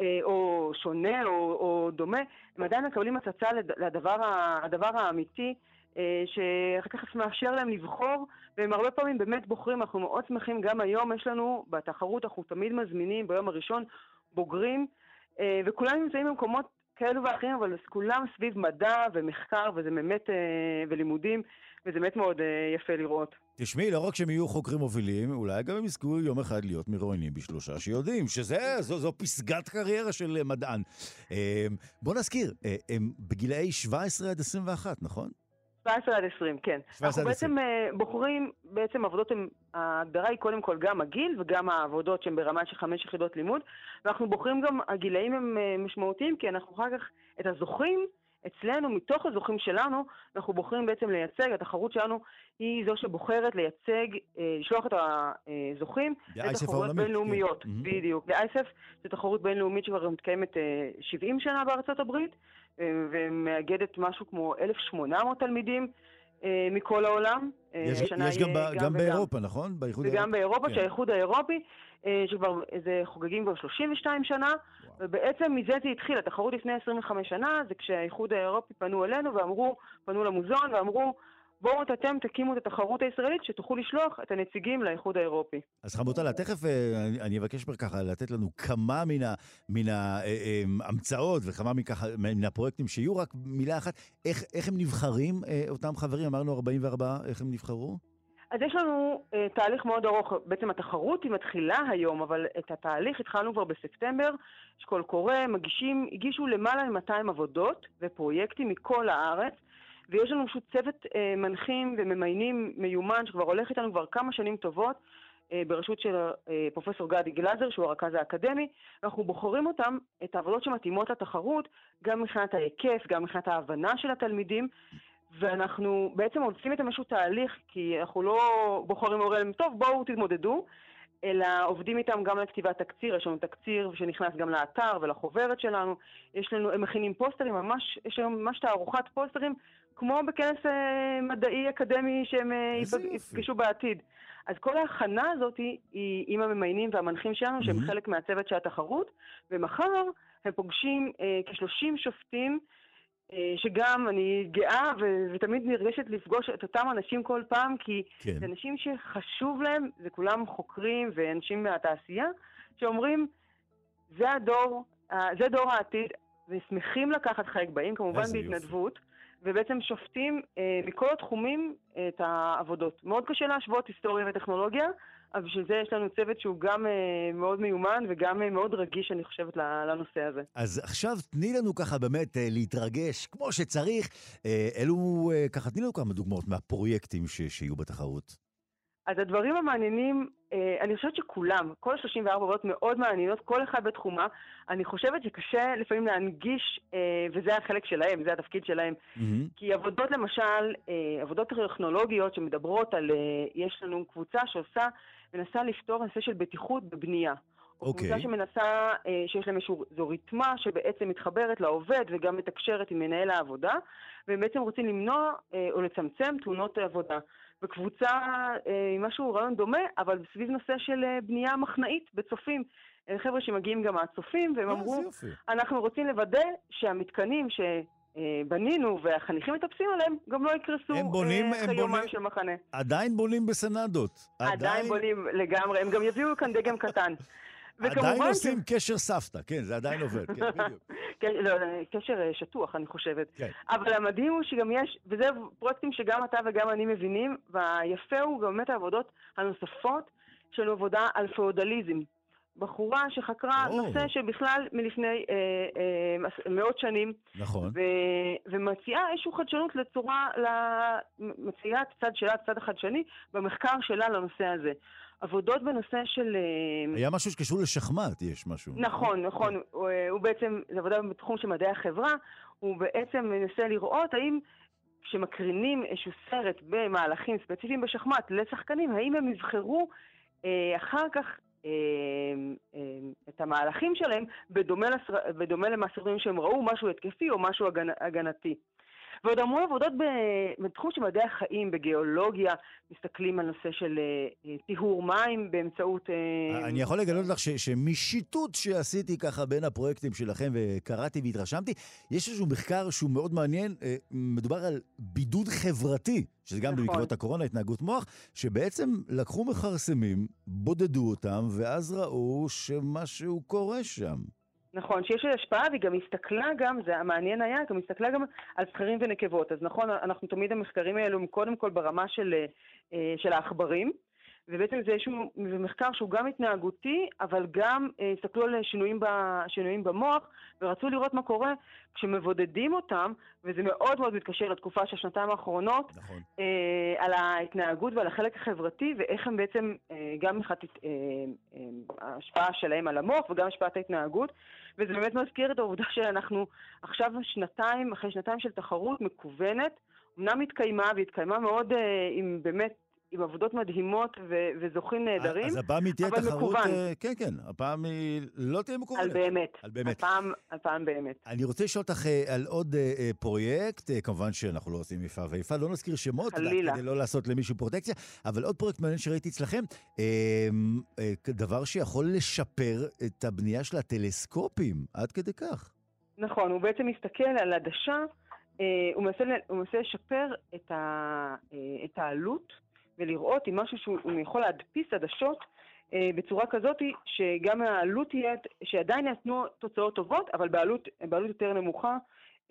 אה, או שונה, או, או דומה, הם עדיין מקבלים הצצה לדבר הדבר האמיתי, אה, שאחר כך מאפשר להם לבחור, והם הרבה פעמים באמת בוחרים, אנחנו מאוד שמחים, גם היום יש לנו בתחרות, אנחנו תמיד מזמינים ביום הראשון בוגרים, אה, וכולם נמצאים במקומות כאלו ואחרים, אבל כולם סביב מדע ומחקר, וזה באמת, ולימודים. וזה באמת מאוד uh, יפה לראות. תשמעי, לא רק שהם יהיו חוקרים מובילים, אולי גם הם יזכו יום אחד להיות מרואיינים בשלושה שיודעים, שזה, זו, זו פסגת קריירה של uh, מדען. בוא נזכיר, הם בגילאי 17 עד 21, נכון? 17 עד 20, כן. 17 אנחנו עד בעצם 20. בוחרים, בעצם עבודות, הם, ההגדרה היא קודם כל גם הגיל וגם העבודות שהן ברמה של חמש יחידות לימוד, ואנחנו בוחרים גם, הגילאים הם משמעותיים, כי אנחנו אחר כך, את הזוכים, אצלנו, מתוך הזוכים שלנו, אנחנו בוחרים בעצם לייצג, התחרות שלנו היא זו שבוחרת לייצג, אה, לשלוח את הזוכים לתחרויות בינלאומיות. כן. בדיוק. ב-ISF זו תחרות בינלאומית שכבר מתקיימת 70 שנה בארצות הברית, ומאגדת משהו כמו 1,800 תלמידים. מכל העולם. יש, יש גם, גם, גם באירופה, נכון? באיחוד וגם האירופי. באירופה, כן. שהאיחוד האירופי אה, שכבר איזה חוגגים כבר 32 שנה, וואו. ובעצם מזה זה התחיל. התחרות לפני 25 שנה זה כשהאיחוד האירופי פנו אלינו ואמרו, פנו למוזיאון ואמרו, בואו אתם תקימו את התחרות הישראלית שתוכלו לשלוח את הנציגים לאיחוד האירופי. אז חמוטלה, תכף אה, אני אבקש ככה לתת לנו כמה מן ההמצאות אה, וכמה מככה, מן הפרויקטים שיהיו, רק מילה אחת, איך, איך הם נבחרים, אותם חברים? אמרנו 44, איך הם נבחרו? אז יש לנו uh, תהליך מאוד ארוך, בעצם התחרות היא מתחילה היום, אבל את התהליך התחלנו כבר בספטמבר, יש קול קורא, מגישים, הגישו למעלה מ-200 עבודות ופרויקטים מכל הארץ, ויש לנו פשוט צוות uh, מנחים וממיינים מיומן שכבר הולך איתנו כבר כמה שנים טובות, uh, בראשות של uh, פרופסור גדי גלזר, שהוא הרכז האקדמי, אנחנו בוחרים אותם, את העבודות שמתאימות לתחרות, גם מבחינת ההיקף, גם מבחינת ההבנה של התלמידים. ואנחנו בעצם עושים איתם איזשהו תהליך, כי אנחנו לא בוחרים הורים, טוב, בואו תתמודדו, אלא עובדים איתם גם על כתיבת תקציר, יש לנו תקציר שנכנס גם לאתר ולחוברת שלנו, יש לנו, הם מכינים פוסטרים, ממש, יש לנו ממש תערוכת פוסטרים, כמו בכנס אה, מדעי אקדמי שהם אה, יפגשו בעתיד. אז כל ההכנה הזאת היא, עם הממיינים והמנחים שלנו, שהם. חלק מהצוות של התחרות, ומחר הם פוגשים אה, כ-30 שופטים אה, שגם אני גאה ו- ותמיד נרגשת לפגוש את אותם אנשים כל פעם, כי כן. זה אנשים שחשוב להם, זה כולם חוקרים ואנשים מהתעשייה, שאומרים, זה הדור, זה דור העתיד, ושמחים לקחת חלק באים, כמובן בהתנדבות. יופי. ובעצם שופטים אה, מכל התחומים אה, את העבודות. מאוד קשה להשוות היסטוריה וטכנולוגיה, אז בשביל זה יש לנו צוות שהוא גם אה, מאוד מיומן וגם אה, מאוד רגיש, אני חושבת, לנושא הזה. אז עכשיו תני לנו ככה באמת אה, להתרגש כמו שצריך. אה, אלו, אה, ככה תני לנו כמה דוגמאות מהפרויקטים ש, שיהיו בתחרות. אז הדברים המעניינים, אה, אני חושבת שכולם, כל ה-34 עבודות מאוד מעניינות, כל אחד בתחומה. אני חושבת שקשה לפעמים להנגיש, אה, וזה החלק שלהם, זה התפקיד שלהם. Mm-hmm. כי עבודות למשל, אה, עבודות טכנולוגיות שמדברות על, יש לנו קבוצה שעושה, מנסה לפתור נושא של בטיחות בבנייה. או okay. קבוצה אוקיי. שמנסה, שיש להם איזו ריתמה שבעצם מתחברת לעובד וגם מתקשרת עם מנהל העבודה, והם בעצם רוצים למנוע או לצמצם תאונות עבודה. וקבוצה אה, עם משהו, רעיון דומה, אבל סביב נושא של אה, בנייה מחנאית בצופים. חבר'ה שמגיעים גם מהצופים, והם אמרו, אנחנו רוצים לוודא שהמתקנים שבנינו והחניכים מטפסים עליהם, גם לא יקרסו אחרי יומיים של מחנה. עדיין בונים בסנדות. עדיין בונים לגמרי, הם גם יביאו כאן דגם קטן. עדיין עושים ש... קשר סבתא, כן, זה עדיין עובד, כן, בדיוק. [LAUGHS] כן, לא, קשר אה, שטוח, אני חושבת. כן. אבל המדהים הוא שגם יש, וזה פרויקטים שגם אתה וגם אני מבינים, והיפה הוא גם באמת העבודות הנוספות, לנו עבודה על פאודליזם. בחורה שחקרה או. נושא שבכלל מלפני אה, אה, מאות שנים. נכון. ו, ומציעה איזושהי חדשנות לצורה, מציעה את הצד שלה, את הצד החדשני, במחקר שלה לנושא הזה. עבודות בנושא של... אה, היה משהו שקשור לשחמט, יש משהו. נכון, נכון. הוא, אה, הוא בעצם, זו עבודה בתחום של מדעי החברה, הוא בעצם מנסה לראות האם כשמקרינים איזשהו סרט במהלכים ספציפיים בשחמט לשחקנים, האם הם יבחרו אה, אחר כך אה, אה, את המהלכים שלהם בדומה, לסר... בדומה למסורים שהם ראו, משהו התקפי או משהו הגנ... הגנתי. ועוד המון עבודות בתחום של מדעי החיים, בגיאולוגיה, מסתכלים על נושא של אה, טיהור מים באמצעות... אה, אני יכול לגלות לך שמשיטוט שעשיתי ככה בין הפרויקטים שלכם וקראתי והתרשמתי, יש איזשהו מחקר שהוא מאוד מעניין, אה, מדובר על בידוד חברתי, שזה גם נכון. בעקבות הקורונה, התנהגות מוח, שבעצם לקחו מכרסמים, בודדו אותם, ואז ראו שמשהו קורה שם. נכון, שיש לזה השפעה, והיא גם הסתכלה גם, זה המעניין היה, גם הסתכלה גם על זכרים ונקבות. אז נכון, אנחנו תמיד המחקרים האלו הם קודם כל ברמה של, אה, של העכברים, ובעצם זה איזשהו מחקר שהוא גם התנהגותי, אבל גם אה, הסתכלו על שינויים, ב, שינויים במוח, ורצו לראות מה קורה כשמבודדים אותם, וזה מאוד מאוד מתקשר לתקופה של השנתיים האחרונות, נכון. אה, על ההתנהגות ועל החלק החברתי, ואיך הם בעצם, אה, גם מבחינת אה, אה, ההשפעה שלהם על המוח וגם השפעת ההתנהגות, וזה באמת מזכיר את העובדה שאנחנו עכשיו שנתיים, אחרי שנתיים של תחרות מקוונת, אמנם התקיימה, והתקיימה מאוד אה, עם באמת עם עבודות מדהימות ו- וזוכים נהדרים, אז הפעם היא תהיה תחרות, מקוון. אה, כן, כן, הפעם היא לא תהיה מקוונת. על באמת. על באמת. הפעם, הפעם באמת. אני רוצה לשאול אותך אה, על עוד אה, פרויקט, כמובן שאנחנו לא עושים איפה ואיפה, לא נזכיר שמות, חלילה. כדי לא לעשות למישהו פרוטקציה, אבל עוד פרויקט מעניין שראיתי אצלכם, דבר שיכול לשפר את הבנייה של הטלסקופים, עד כדי כך. נכון, הוא בעצם מסתכל על עדשה, הוא מנסה לשפר את, ה, את העלות. ולראות אם משהו שהוא יכול להדפיס עדשות אה, בצורה כזאת שגם העלות תהיה, שעדיין יתנו תוצאות טובות, אבל בעלות, בעלות יותר נמוכה,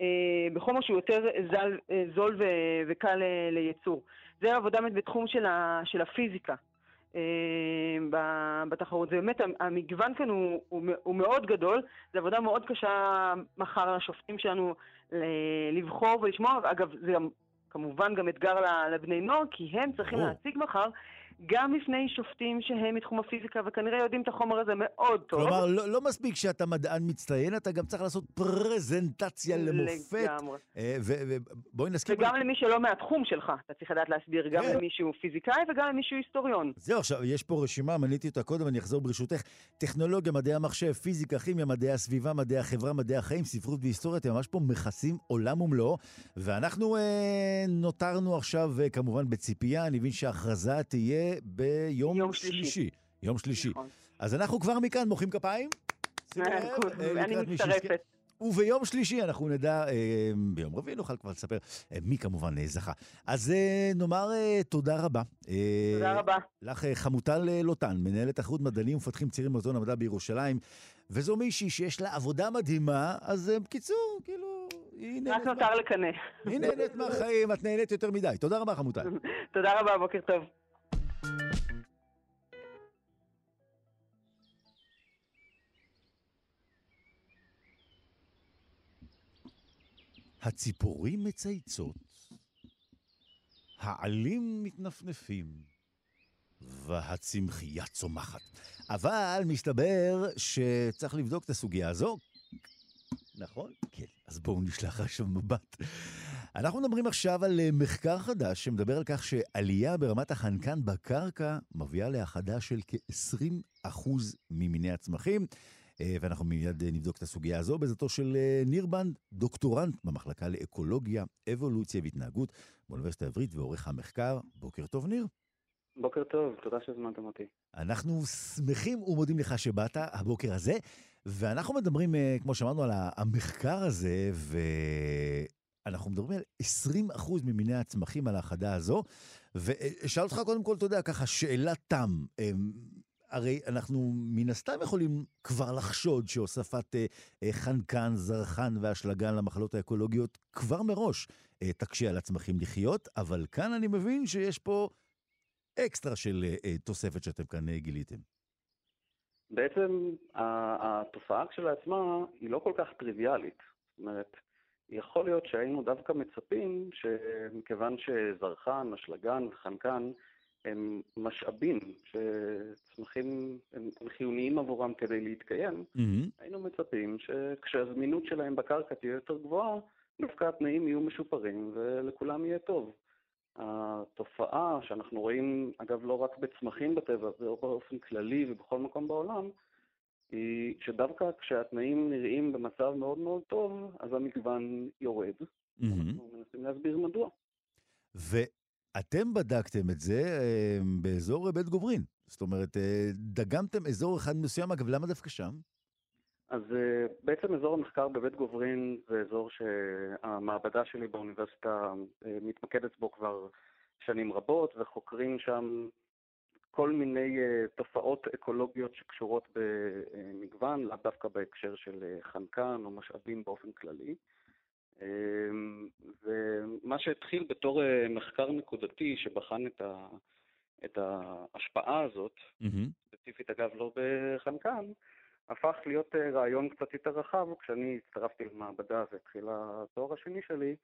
אה, בחומר שהוא יותר זל, אה, זול ו, וקל אה, לייצור. זה עבודה בתחום של, ה, של הפיזיקה. אה, בתחרות. זה באמת, המגוון כאן הוא, הוא, הוא מאוד גדול, זו עבודה מאוד קשה מחר לשופטים שלנו לבחור ולשמוע. אגב, זה גם כמובן גם אתגר לבני נוער, כי הם צריכים. להציג מחר גם בפני שופטים שהם מתחום הפיזיקה, וכנראה יודעים את החומר הזה מאוד טוב. כלומר, לא, לא מספיק שאתה מדען מצטיין, אתה גם צריך לעשות פרזנטציה למופת. לגמרי. אה, ובואי נסכים... וגם למי שלא מהתחום שלך, אתה צריך לדעת להסביר גם כן. למי שהוא פיזיקאי וגם למי שהוא היסטוריון. זהו, עכשיו, יש פה רשימה, מניתי אותה קודם, אני אחזור ברשותך. טכנולוגיה, מדעי המחשב, פיזיקה, כימיה, מדעי הסביבה, מדעי החברה, מדעי החיים, ספרות והיסטוריה, אתם ממש פה מכסים עולם ומלואו. ואנחנו אה, נותרנו עכשיו, אה, כמובן, בציפייה, אני מבין שההכרזה תהיה ביום יום שלישי. שלישי. יום שלישי. נכון. אז אנחנו כבר מכאן מוחאים כפיים. אה, אני מצטרפת. וביום שלישי אנחנו נדע, אה, ביום רביעי נוכל כבר לספר אה, מי כמובן זכה. אז נאמר תודה רבה. תודה רבה. לך חמוטל לוטן, מנהלת תחרות מדענים ומפתחים צעירים במזון המדע בירושלים, וזו מישהי שיש לה עבודה מדהימה, אז בקיצור, כאילו, היא נהנית... רק נותר לקנא. היא נהנית מהחיים, את נהנית יותר מדי. תודה רבה, חמוטל. תודה רבה, בוקר טוב. הציפורים מצייצות, העלים מתנפנפים, והצמחייה צומחת. אבל מסתבר שצריך לבדוק את הסוגיה הזו. נכון? כן. אז בואו נשלח עכשיו מבט. אנחנו מדברים עכשיו על אה, מחקר חדש שמדבר על כך שעלייה ברמת החנקן בקרקע מביאה להאחדה של כ-20% ממיני הצמחים. אה, ואנחנו מיד אה, נבדוק את הסוגיה הזו בעזרתו של אה, ניר בנד, דוקטורנט במחלקה לאקולוגיה, אבולוציה והתנהגות באוניברסיטה העברית ועורך המחקר. בוקר טוב, ניר. בוקר טוב, תודה שהזמנתם אותי. אנחנו שמחים ומודים לך שבאת הבוקר הזה, ואנחנו מדברים, כמו שאמרנו, על המחקר הזה, ואנחנו מדברים על 20% ממיני הצמחים על ההאחדה הזו, ואשאל אותך קודם כל, אתה יודע, ככה, שאלת תם. הרי אנחנו מן הסתם יכולים כבר לחשוד שהוספת אה, אה, חנקן, זרחן ואשלגן למחלות האקולוגיות כבר מראש אה, תקשה על הצמחים לחיות, אבל כאן אני מבין שיש פה אקסטרה של תוספת שאתם כאן גיליתם. בעצם התופעה כשלעצמה היא לא כל כך טריוויאלית. זאת אומרת, יכול להיות שהיינו דווקא מצפים שמכיוון שזרחן, אשלגן וחנקן הם משאבים שצמחים הם, הם חיוניים עבורם כדי להתקיים, mm-hmm. היינו מצפים שכשהזמינות שלהם בקרקע תהיה יותר גבוהה, דווקא התנאים יהיו משופרים ולכולם יהיה טוב. התופעה שאנחנו רואים, אגב, לא רק בצמחים בטבע, זה באופן כללי ובכל מקום בעולם, היא שדווקא כשהתנאים נראים במצב מאוד מאוד טוב, אז המגוון יורד. Mm-hmm. אנחנו מנסים להסביר מדוע. אתם בדקתם את זה אה, באזור בית גוברין. זאת אומרת, אה, דגמתם אזור אחד מסוים, אגב, למה דווקא שם? אז אה, בעצם אזור המחקר בבית גוברין זה אזור שהמעבדה שלי באוניברסיטה מתמקדת בו כבר שנים רבות, וחוקרים שם כל מיני תופעות אקולוגיות שקשורות במגוון, לאו דווקא בהקשר של חנקן או משאבים באופן כללי. אמ, ומה שהתחיל בתור אה, מחקר נקודתי שבחן את את ההשפעה הזאת, mm-hmm. ספציפית אגב לא בחנקן, הפך להיות אה, רעיון קצת יותר רחב כשאני הצטרפתי למעבדה והתחיל התואר השני שלי.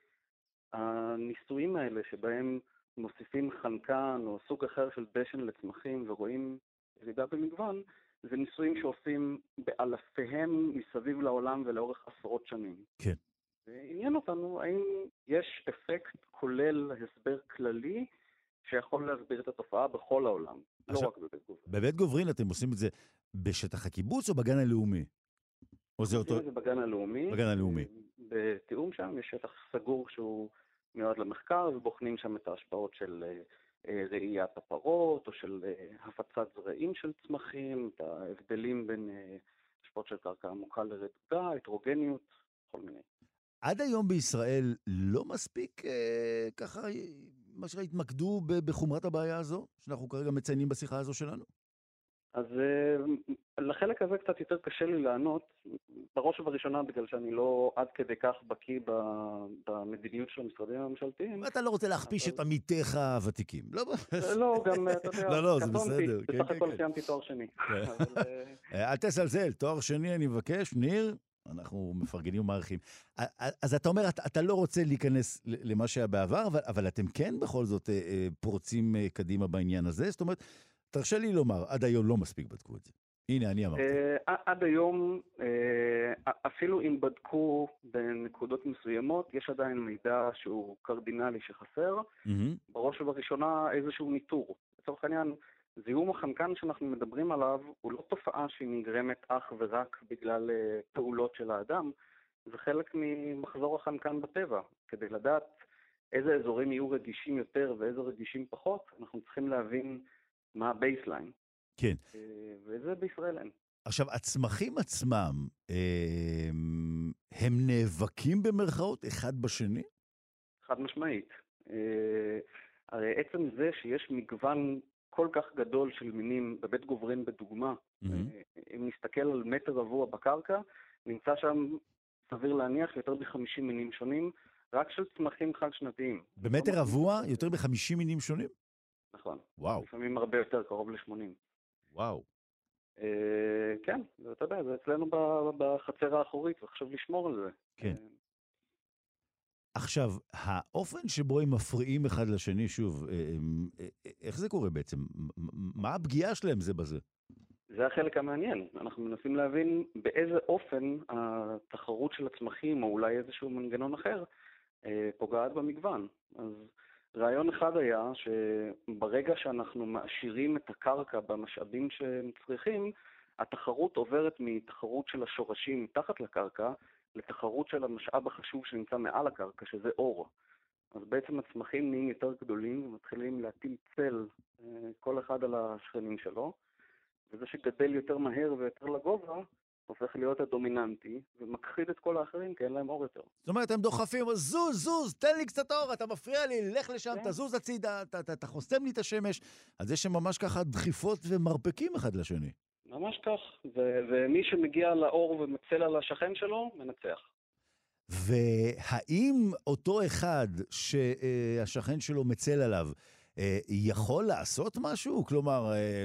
הניסויים האלה שבהם מוסיפים חנקן או סוג אחר של דשן לצמחים ורואים ירידה במגוון, זה ניסויים שעושים באלפיהם מסביב לעולם ולאורך עשרות שנים. כן. ועניין אותנו האם יש אפקט כולל הסבר כללי שיכול להסביר את התופעה בכל העולם, לא עכשיו, לא רק בבית גוברין. בבית גוברין אתם עושים את זה בשטח הקיבוץ או בגן הלאומי? או זה אותו... זה בגן הלאומי. בגן הלאומי. בתיאום שם, יש שטח סגור שהוא מיועד למחקר, ובוחנים שם את ההשפעות של אה, אה, ראיית הפרות, או של אה, הפצת זרעים של צמחים, את ההבדלים בין השפעות של קרקע עמוקה לרדודה, הטרוגניות, כל מיני. עד היום בישראל לא מספיק אה, ככה, מה שנקרא, התמקדו בחומרת הבעיה הזו, שאנחנו כרגע מציינים בשיחה הזו שלנו? אז אה, לחלק הזה קצת יותר קשה לי לענות, בראש ובראשונה בגלל שאני לא עד כדי כך בקיא במדיניות של המשרדים הממשלתיים. אתה לא רוצה להכפיש את עמיתיך הוותיקים, לא? לא, גם, אתה יודע, [LAUGHS] לא, לא, זה בסדר. בסך כן, הכל כן, כן. סיימתי תואר שני. [LAUGHS] אה, אל תזלזל, תואר שני אני מבקש, ניר. אנחנו מפרגנים ומעריכים. אז אתה אומר, אתה, אתה לא רוצה להיכנס למה שהיה בעבר, אבל, אבל אתם כן בכל זאת אה, פורצים קדימה בעניין הזה? זאת אומרת, תרשה לי לומר, עד היום לא מספיק בדקו את זה. הנה, אני אמרתי. עד היום, אפילו אם בדקו בנקודות מסוימות, יש עדיין מידע שהוא קרדינלי שחסר. בראש ובראשונה איזשהו ניטור. לצורך העניין, זיהום החנקן שאנחנו מדברים עליו הוא לא תופעה שהיא נגרמת אך ורק בגלל uh, פעולות של האדם, זה חלק ממחזור החנקן בטבע. כדי לדעת איזה אזורים יהיו רגישים יותר ואיזה רגישים פחות, אנחנו צריכים להבין מה ה baseline. כן. אה, וזה בישראל אין. עכשיו, הצמחים עצמם, אה, הם נאבקים במרכאות אחד בשני? חד משמעית. אה, הרי עצם זה שיש מגוון כל כך גדול של מינים, בבית גוברין בדוגמה, mm-hmm. אם נסתכל על מטר רבוע בקרקע, נמצא שם, סביר להניח, יותר מ-50 מינים שונים, רק של צמחים חד-שנתיים. במטר רבוע יותר מ-50 מינים שונים? נכון. וואו. לפעמים הרבה יותר, קרוב ל-80. וואו. אה, כן, ואתה יודע, זה אצלנו בחצר האחורית, וחשוב לשמור על זה. כן. אה, עכשיו, האופן שבו הם מפריעים אחד לשני, שוב, אה, איך זה קורה בעצם? מה הפגיעה שלהם זה בזה? זה החלק המעניין. אנחנו מנסים להבין באיזה אופן התחרות של הצמחים, או אולי איזשהו מנגנון אחר, פוגעת במגוון. אז רעיון אחד היה שברגע שאנחנו מעשירים את הקרקע במשאבים שהם צריכים, התחרות עוברת מתחרות של השורשים מתחת לקרקע לתחרות של המשאב החשוב שנמצא מעל הקרקע, שזה אור. אז בעצם הצמחים נהיים יותר גדולים ומתחילים להטיל צל אה, כל אחד על השכנים שלו, וזה שגדל יותר מהר ויותר לגובה, הופך להיות הדומיננטי, ומכחיד את כל האחרים כי אין להם אור יותר. זאת אומרת, הם דוחפים, זוז, זוז, תן לי קצת אור, אתה מפריע לי, לך לשם, כן. תזוז הצידה, אתה, חוסם לי את השמש. אז יש שם ממש ככה דחיפות ומרפקים אחד לשני. ממש כך, ו- ומי שמגיע לאור ומצל על השכן שלו, מנצח. והאם אותו אחד שהשכן שלו מצל עליו, אה, יכול לעשות משהו? כלומר, אה,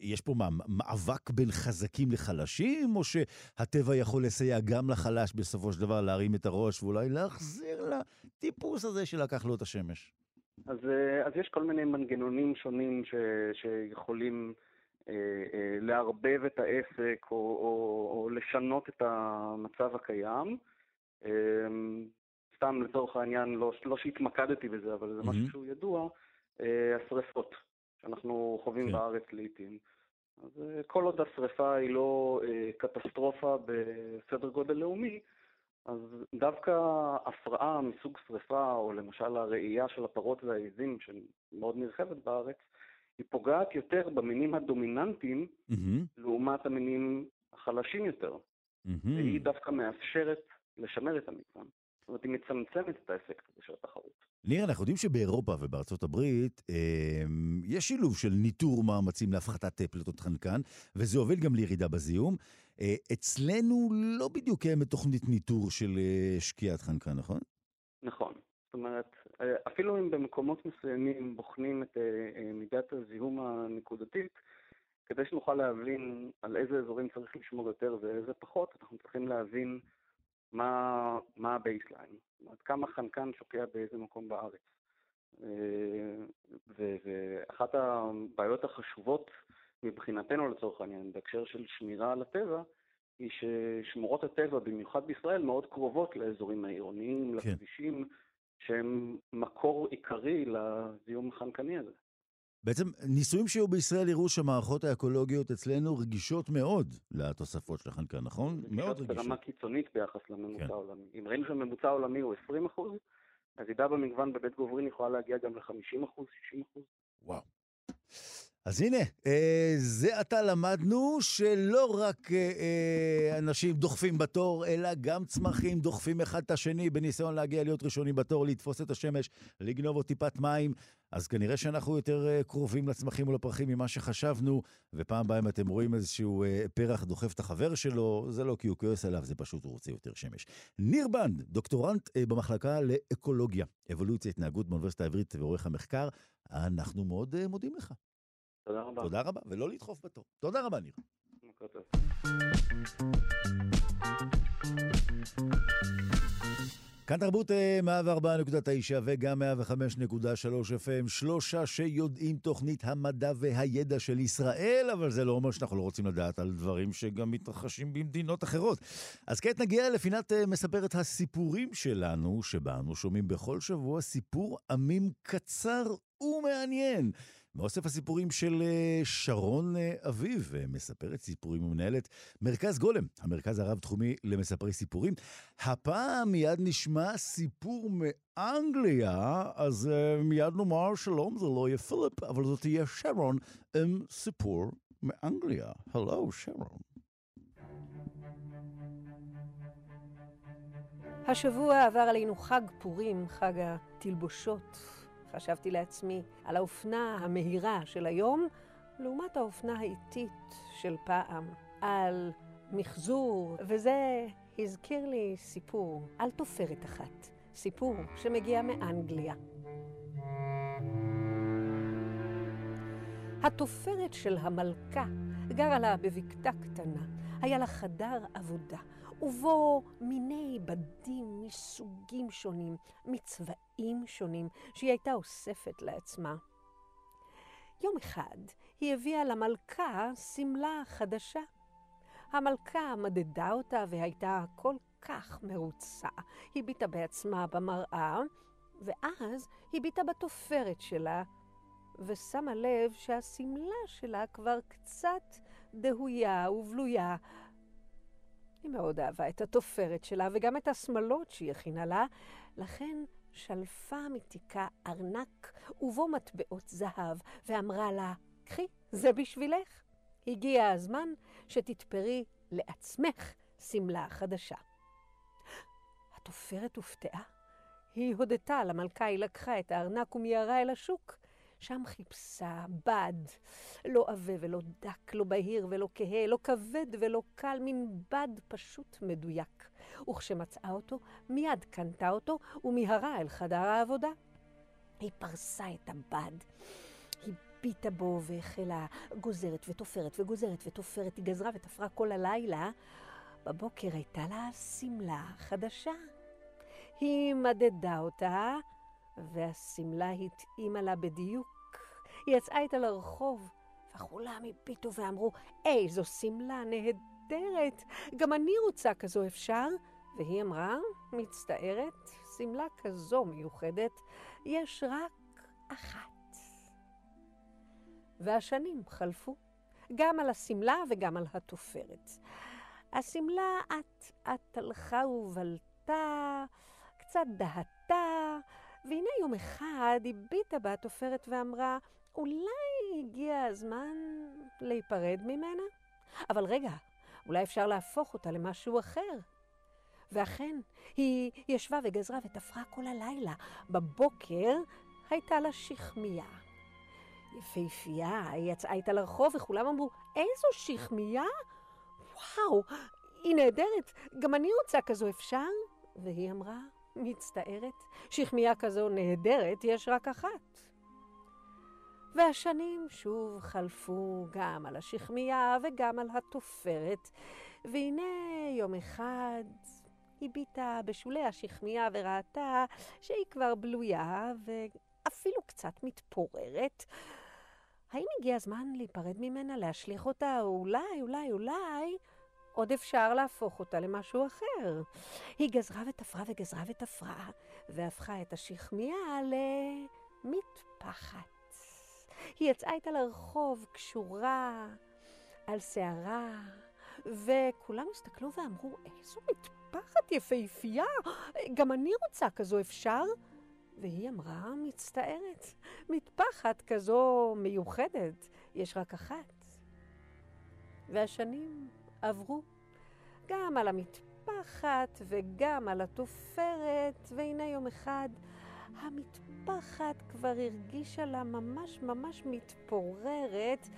יש פה מה, מאבק בין חזקים לחלשים, או שהטבע יכול לסייע גם לחלש בסופו של דבר להרים את הראש ואולי להחזיר לטיפוס הזה שלקח לו את השמש? אז, אה, אז יש כל מיני מנגנונים שונים ש, שיכולים אה, אה, לערבב את העסק או, או, או לשנות את המצב הקיים. אה, סתם לצורך העניין, לא, לא שהתמקדתי בזה, אבל זה mm-hmm. משהו שהוא ידוע. אה, השריפות שאנחנו חווים כן. בארץ לעיתים. אז אה, כל עוד השריפה היא לא אה, קטסטרופה בסדר גודל לאומי, אז דווקא הפרעה מסוג שריפה, או למשל הראייה של הפרות והעיזים, שמאוד נרחבת בארץ, היא פוגעת יותר במינים הדומיננטיים mm-hmm. לעומת המינים החלשים יותר. Mm-hmm. והיא דווקא מאפשרת לשמר את המגוון. זאת אומרת, היא מצמצמת את האפקט הזה של התחרות. ניר, אנחנו יודעים שבאירופה ובארצות הברית אה, יש שילוב של ניטור מאמצים להפחתת פליטות חנקן, וזה הוביל גם לירידה בזיהום. אה, אצלנו לא בדיוק קיימת תוכנית ניטור של אה, שקיעת חנקן, נכון? נכון. זאת אומרת, אפילו אם במקומות מסוימים בוחנים את מידת הזיהום הנקודתית, כדי שנוכל להבין על איזה אזורים צריך לשמור יותר ואיזה פחות, אנחנו צריכים להבין מה, מה ה baseline, אומרת, כמה חנקן שוקע באיזה מקום בארץ. ואחת הבעיות החשובות מבחינתנו לצורך העניין, בהקשר של שמירה על הטבע, היא ששמורות הטבע, במיוחד בישראל, מאוד קרובות לאזורים העירוניים, כן. לכבישים, שהם מקור עיקרי לזיהום החנקני הזה. בעצם ניסויים שהיו בישראל הראו שהמערכות האקולוגיות אצלנו רגישות מאוד לתוספות של החנקן, נכון? מאוד רגישות. ברמה קיצונית ביחס לממוצע כן. העולמי. אם ראינו שהממוצע העולמי הוא 20 אחוז, הירידה במגוון בבית גוברין יכולה להגיע גם ל-50 אחוז, 60 אחוז. וואו. אז הנה, אה, זה עתה למדנו שלא רק אה, אה, אנשים דוחפים בתור, אלא גם צמחים דוחפים אחד את השני בניסיון להגיע להיות ראשונים בתור, לתפוס את השמש, לגנוב עוד טיפת מים. אז כנראה שאנחנו יותר קרובים לצמחים ולפרחים ממה שחשבנו, ופעם הבאה אם אתם רואים איזשהו פרח דוחף את החבר שלו, זה לא כי הוא כועס עליו, זה פשוט הוא רוצה יותר שמש. ניר בנד, דוקטורנט במחלקה לאקולוגיה, אבולוציה, התנהגות באוניברסיטה העברית ועורך המחקר, אנחנו מאוד מודים לך. תודה רבה. תודה רבה, ולא לדחוף בתור. תודה רבה, ניר. כאן תרבות 104.9 אה, וגם 105.3 FM, שלושה שיודעים תוכנית המדע והידע של ישראל, אבל זה לא אומר שאנחנו לא רוצים לדעת על דברים שגם מתרחשים במדינות אחרות. אז כעת נגיע לפינת אה, מספרת הסיפורים שלנו, שבה אנו שומעים בכל שבוע סיפור עמים קצר ומעניין. מאוסף הסיפורים של אה, שרון אה, אביב, אה, מספרת סיפורים ומנהלת מרכז גולם, המרכז הרב-תחומי למספרי סיפורים. הפעם מיד נשמע סיפור מאנגליה, אז מיד נאמר שלום, זה לא יהיה פיליפ, אבל זאת תהיה שרון עם סיפור מאנגליה. הלו, שרון. השבוע עבר עלינו חג פורים, חג התלבושות. חשבתי לעצמי על האופנה המהירה של היום, לעומת האופנה האיטית של פעם, על מחזור, וזה הזכיר לי סיפור על תופרת אחת, סיפור שמגיע מאנגליה. התופרת של המלכה גרה לה בבקתה קטנה, היה לה חדר עבודה, ובו מיני בדים מסוגים שונים, מצבעים שונים, שהיא הייתה אוספת לעצמה. יום אחד היא הביאה למלכה שמלה חדשה. המלכה מדדה אותה והייתה כל כך מרוצה. הביטה בעצמה במראה, ואז הביטה בתופרת שלה, ושמה לב שהשמלה שלה כבר קצת דהויה ובלויה, היא מאוד אהבה את התופרת שלה וגם את השמלות שהיא הכינה לה, לכן שלפה מתיקה ארנק ובו מטבעות זהב, ואמרה לה, קחי, זה בשבילך. הגיע הזמן שתתפרי לעצמך שמלה חדשה. התופרת הופתעה. היא הודתה למלכה, היא לקחה את הארנק ומיהרה אל השוק. שם חיפשה בד, לא עבה ולא דק, לא בהיר ולא כהה, לא כבד ולא קל, מין בד פשוט מדויק. וכשמצאה אותו, מיד קנתה אותו ומיהרה אל חדר העבודה. היא פרסה את הבד. הביטה בו והחלה גוזרת ותופרת וגוזרת ותופרת. היא גזרה ותפרה כל הלילה. בבוקר הייתה לה שמלה חדשה. היא מדדה אותה, והשמלה התאימה לה בדיוק. היא יצאה איתה לרחוב, וכולם הביטו ואמרו, איזו שמלה נהדרת, גם אני רוצה כזו אפשר? והיא אמרה, מצטערת, שמלה כזו מיוחדת יש רק אחת. והשנים חלפו, גם על השמלה וגם על התופרת. השמלה אט-אט הלכה ובלטה, קצת דהתה, והנה יום אחד הביטה בה התופרת ואמרה, אולי הגיע הזמן להיפרד ממנה? אבל רגע, אולי אפשר להפוך אותה למשהו אחר. ואכן, היא ישבה וגזרה ותפרה כל הלילה. בבוקר הייתה לה שכמיה. יפהפייה, היא יצאה איתה לרחוב וכולם אמרו, איזו שכמיה? וואו, היא נהדרת, גם אני רוצה כזו, אפשר? והיא אמרה, מצטערת, שכמיה כזו נהדרת יש רק אחת. והשנים שוב חלפו גם על השכמיה וגם על התופרת, והנה יום אחד הביטה בשולי השכמיה וראתה שהיא כבר בלויה ואפילו קצת מתפוררת. האם הגיע הזמן להיפרד ממנה, להשליך אותה, או אולי, אולי, אולי עוד אפשר להפוך אותה למשהו אחר? היא גזרה ותפרה וגזרה ותפרה, והפכה את השכמיה למטפחת. היא יצאה איתה לרחוב קשורה על שערה, וכולם הסתכלו ואמרו, איזו מטפחת יפהפייה, גם אני רוצה כזו, אפשר? והיא אמרה, מצטערת, מטפחת כזו מיוחדת, יש רק אחת. והשנים עברו גם על המטפחת וגם על התופרת, והנה יום אחד המטפחת כבר הרגישה לה ממש ממש מתפוררת.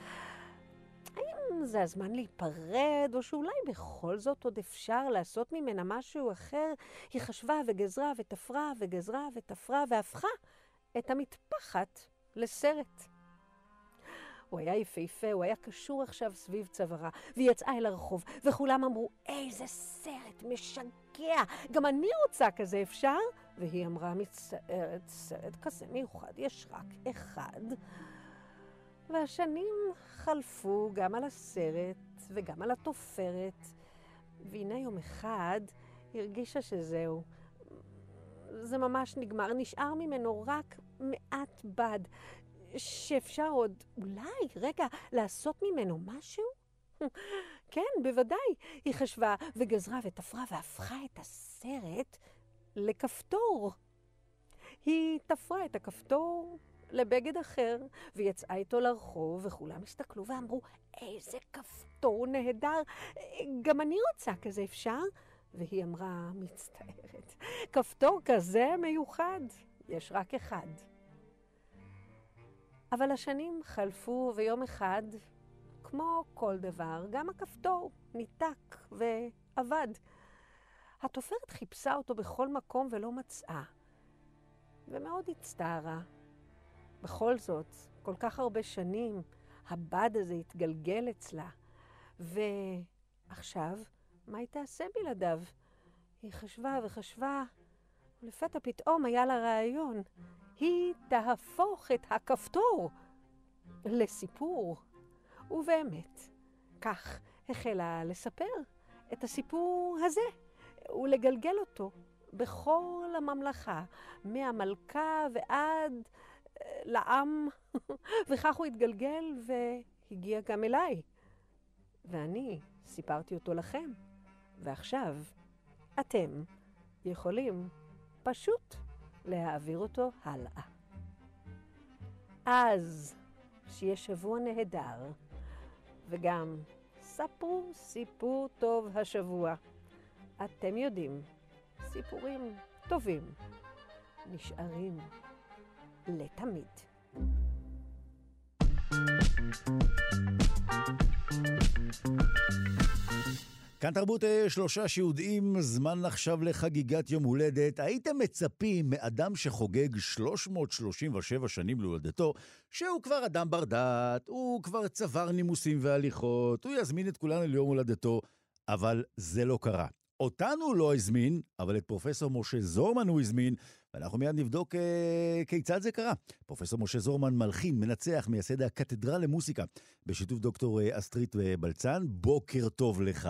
האם זה הזמן להיפרד, או שאולי בכל זאת עוד אפשר לעשות ממנה משהו אחר? היא חשבה וגזרה ותפרה וגזרה ותפרה והפכה את המטפחת לסרט. הוא היה יפהפה, הוא היה קשור עכשיו סביב צווארה, והיא יצאה אל הרחוב, וכולם אמרו, איזה סרט משגע, גם אני רוצה כזה, אפשר? והיא אמרה, מצטערת, סרט כזה מיוחד, יש רק אחד. והשנים חלפו גם על הסרט וגם על התופרת, והנה יום אחד הרגישה שזהו. זה ממש נגמר, נשאר ממנו רק מעט בד, שאפשר עוד אולי, רגע, לעשות ממנו משהו? [LAUGHS] כן, בוודאי. היא חשבה וגזרה ותפרה והפכה את הסרט לכפתור. היא תפרה את הכפתור לבגד אחר, ויצאה איתו לרחוב, וכולם הסתכלו ואמרו, איזה כפתור נהדר, גם אני רוצה כזה, אפשר? והיא אמרה, מצטערת, כפתור כזה מיוחד, יש רק אחד. אבל השנים חלפו, ויום אחד, כמו כל דבר, גם הכפתור ניתק ואבד. התופרת חיפשה אותו בכל מקום ולא מצאה, ומאוד הצטערה. בכל זאת, כל כך הרבה שנים, הבד הזה התגלגל אצלה. ועכשיו, מה היא תעשה בלעדיו? היא חשבה וחשבה, ולפתע פתאום היה לה רעיון. היא תהפוך את הכפתור לסיפור. ובאמת, כך החלה לספר את הסיפור הזה, ולגלגל אותו בכל הממלכה, מהמלכה ועד אה, לעם, [LAUGHS] וכך הוא התגלגל והגיע גם אליי. ואני סיפרתי אותו לכם, ועכשיו אתם יכולים פשוט להעביר אותו הלאה. אז, שיהיה שבוע נהדר, וגם ספרו סיפור טוב השבוע. אתם יודעים, סיפורים טובים נשארים לתמיד. כאן תרבות אה, שלושה שיודעים, זמן עכשיו לחגיגת יום הולדת. הייתם מצפים מאדם שחוגג 337 שנים להולדתו, שהוא כבר אדם בר דעת, הוא כבר צבר נימוסים והליכות, הוא יזמין את כולנו ליום הולדתו, אבל זה לא קרה. אותנו לא הזמין, אבל את פרופסור משה זורמן הוא הזמין, ואנחנו מיד נבדוק אה, כיצד זה קרה. פרופסור משה זורמן מלחין, מנצח, מייסד הקתדרה למוסיקה, בשיתוף דוקטור אה, אסטרית אה, בלצן. בוקר טוב לך.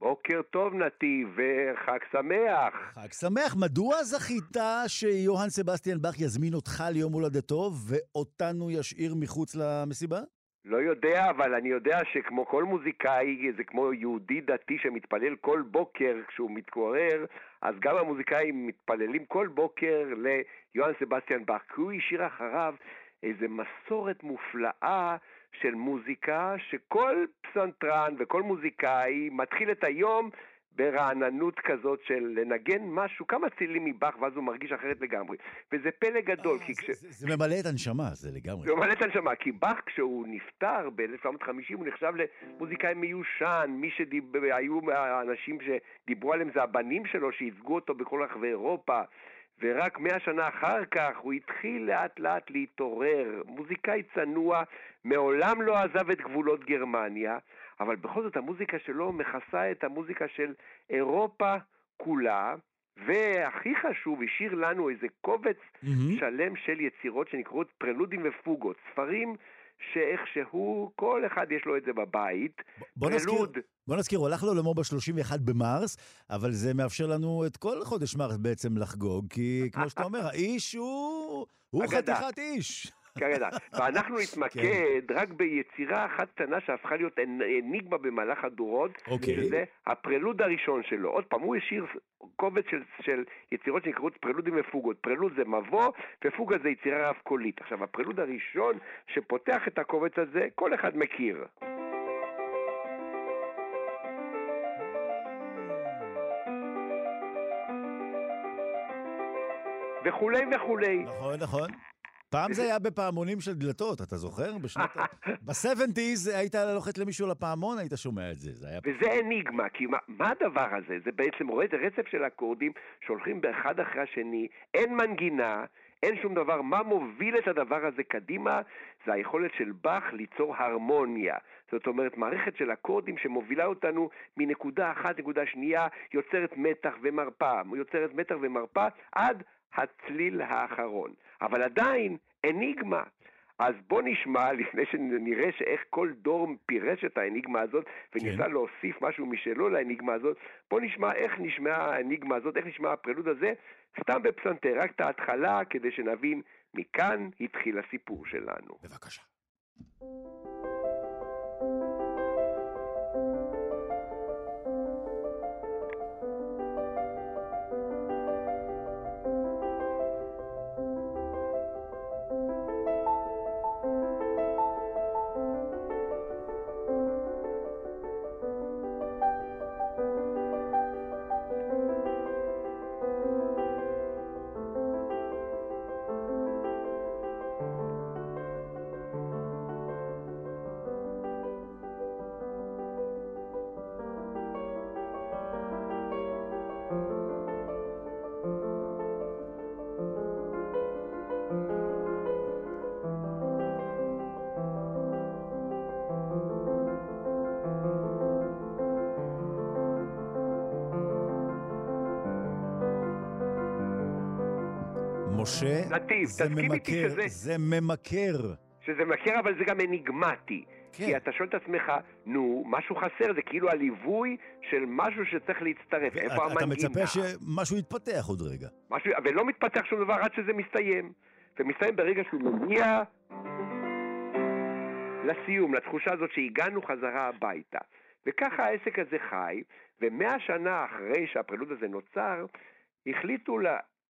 בוקר טוב נתיב, וחג שמח. חג שמח. מדוע זכית שיוהאן סבסטיאן באך יזמין אותך ליום הולדתו ואותנו ישאיר מחוץ למסיבה? לא יודע, אבל אני יודע שכמו כל מוזיקאי, זה כמו יהודי דתי שמתפלל כל בוקר כשהוא מתעורר, אז גם המוזיקאים מתפללים כל בוקר ליוהאן סבסטיאן באך, כי הוא השאיר אחריו איזו מסורת מופלאה של מוזיקה, שכל פסנתרן וכל מוזיקאי מתחיל את היום ברעננות כזאת של לנגן משהו, כמה צילים מבאך, ואז הוא מרגיש אחרת לגמרי. וזה פלא גדול, אה, כי כש... זה, זה ממלא את הנשמה, זה לגמרי. זה ממלא את הנשמה, כי באך כשהוא נפטר ב-1950 הוא נחשב למוזיקאי מיושן, מי שהיו האנשים שדיברו עליהם זה הבנים שלו שייצגו אותו בכל רחבי אירופה. ורק מאה שנה אחר כך הוא התחיל לאט לאט להתעורר. מוזיקאי צנוע, מעולם לא עזב את גבולות גרמניה, אבל בכל זאת המוזיקה שלו מכסה את המוזיקה של אירופה כולה, והכי חשוב, השאיר לנו איזה קובץ mm-hmm. שלם של יצירות שנקראות פרלודים ופוגות, ספרים שאיכשהו, כל אחד יש לו את זה בבית. בוא פרלוד. נזכיר, בוא נזכיר, הוא הלך לעולמו ב-31 במרס, אבל זה מאפשר לנו את כל חודש מרס בעצם לחגוג, כי כמו שאתה אומר, האיש הוא, הוא חתיכת איש. כרגע. ואנחנו [LAUGHS] נתמקד כן. רק ביצירה אחת קטנה שהפכה להיות אניגמה במהלך הדורות, אוקיי. שזה הפרלוד הראשון שלו. עוד פעם, הוא השאיר קובץ של, של יצירות שנקראות פרלודים ופוגות. פרלוד זה מבוא, ופוגה זה יצירה רב-קולית. עכשיו, הפרלוד הראשון שפותח את הקובץ הזה, כל אחד מכיר. וכולי וכולי. נכון, נכון. פעם זה היה בפעמונים של דלתות, אתה זוכר? בשנות... ב-70's [LAUGHS] היית לוחץ למישהו לפעמון, היית שומע את זה. זה היה... וזה אניגמה, כי מה, מה הדבר הזה? זה בעצם רואה את הרצף של אקורדים שהולכים באחד אחרי השני, אין מנגינה, אין שום דבר. מה מוביל את הדבר הזה קדימה? זה היכולת של באך ליצור הרמוניה. זאת אומרת, מערכת של אקורדים שמובילה אותנו מנקודה אחת לנקודה שנייה, יוצרת מתח ומרפא, יוצרת מתח ומרפא עד הצליל האחרון. אבל עדיין אניגמה. אז בוא נשמע, [LAUGHS] לפני שנראה שאיך כל דור פירש את האניגמה הזאת וניסה כן. להוסיף משהו משלו לאניגמה הזאת, בוא נשמע איך נשמעה האניגמה הזאת, איך נשמע הפרלוד הזה, סתם בפסנתר, רק את ההתחלה, כדי שנבין מכאן התחיל הסיפור שלנו. בבקשה. נתיב, זה ממכר, שזה... זה ממכר. שזה ממכר, אבל זה גם אניגמטי. כן. כי אתה שואל את עצמך, נו, משהו חסר, זה כאילו הליווי של משהו שצריך להצטרף. איפה המנגינה? אתה מצפה שמשהו יתפתח עוד רגע. משהו, ולא מתפתח שום דבר עד שזה מסתיים. ומסתיים ברגע שהוא מגיע לסיום, לתחושה הזאת שהגענו חזרה הביתה. וככה העסק הזה חי, ומאה שנה אחרי שהפרלוד הזה נוצר, החליטו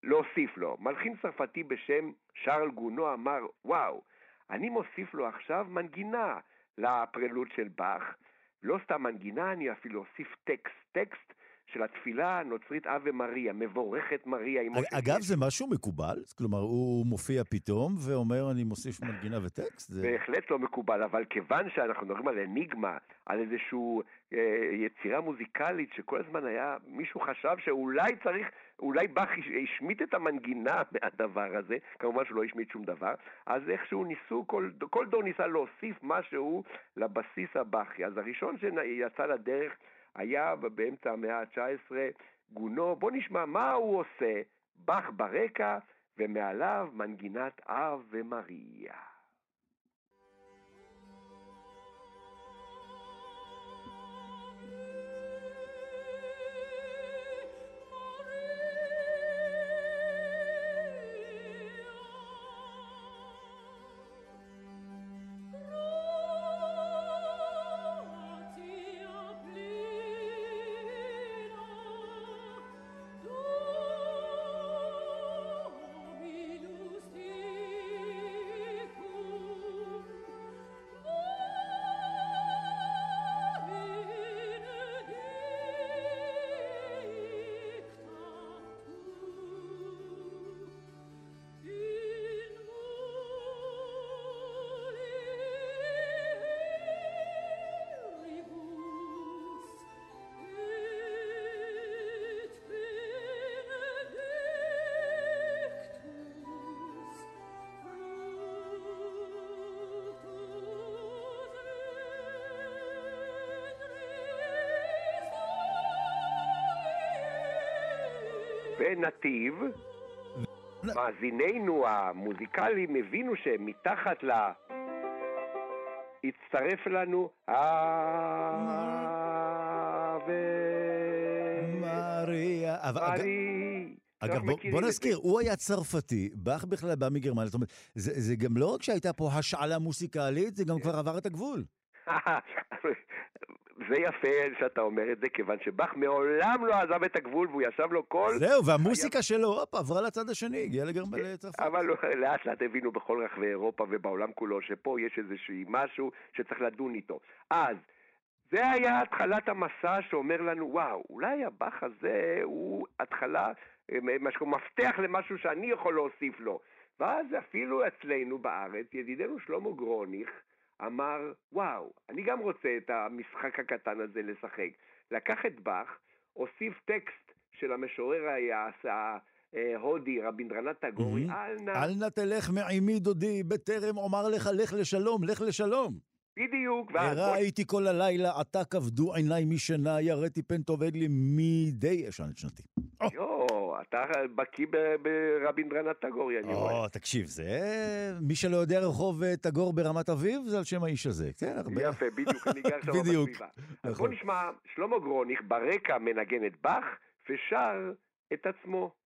להוסיף לו. מלחין צרפתי בשם שרל גונו אמר, וואו, אני מוסיף לו עכשיו מנגינה לפרלוד של באך. לא סתם מנגינה, אני אפילו אוסיף טקסט. טקסט של התפילה הנוצרית אבה מריה, מבורכת מריה. אגב, זה משהו מקובל? כלומר, הוא מופיע פתאום ואומר, אני מוסיף מנגינה וטקסט? זה... בהחלט לא מקובל, אבל כיוון שאנחנו מדברים על אניגמה, על איזושהי אה, יצירה מוזיקלית שכל הזמן היה, מישהו חשב שאולי צריך, אולי באך השמיט את המנגינה מהדבר הזה, כמובן שהוא לא השמיט שום דבר, אז איכשהו ניסו, כל, כל דור ניסה להוסיף משהו לבסיס הבאכי. אז הראשון שיצא לדרך היה באמצע המאה ה-19 גונו, בוא נשמע מה הוא עושה, באך ברקע ומעליו מנגינת אב ומריה. בנתיב, מאזינינו המוזיקליים הבינו שמתחת ל... הצטרף לנו מריה. מרי. אגב, בוא, בוא נזכיר, הוא היה צרפתי, באך בכלל בא מגרמניה, זאת אומרת, זה, זה גם לא רק שהייתה פה השאלה מוסיקלית, זה גם כבר עבר את הגבול. [LAUGHS] זה יפה שאתה אומר את זה, כיוון שבאך מעולם לא עזב את הגבול והוא ישב לו כל... זהו, והמוסיקה היה... שלו, הופ, עברה לצד השני, הגיעה לגרמניה לצרפת. אבל לאט לאט הבינו בכל רחבי אירופה ובעולם כולו, שפה יש איזשהו משהו שצריך לדון איתו. אז, זה היה התחלת המסע שאומר לנו, וואו, אולי הבאך הזה הוא התחלה, אה, משהו, מפתח למשהו שאני יכול להוסיף לו. ואז אפילו אצלנו בארץ, ידידנו שלמה גרוניך, אמר, וואו, אני גם רוצה את המשחק הקטן הזה לשחק. לקח את באך, הוסיף טקסט של המשורר ההודי, רבינדרנת טגורי, אל נא... אל נא תלך מעימי דודי, בטרם אומר לך, לך לשלום, לך לשלום. בדיוק. הראה הייתי כל הלילה, עתה כבדו עיניי משנה, יראתי פן תאבד לי מדי ישן את שנתי. יואו, אתה בקיא ברבינדרנת טגורי, אני רואה. או, תקשיב, זה... מי שלא יודע רחוב אה, טגור ברמת אביב, זה על שם האיש הזה. כן, הרבה... יפה, בדיוק, אני גר שם [LAUGHS] בסביבה. אז בוא נכון. נשמע, שלמה גרוניך ברקע מנגן את באך ושר את עצמו.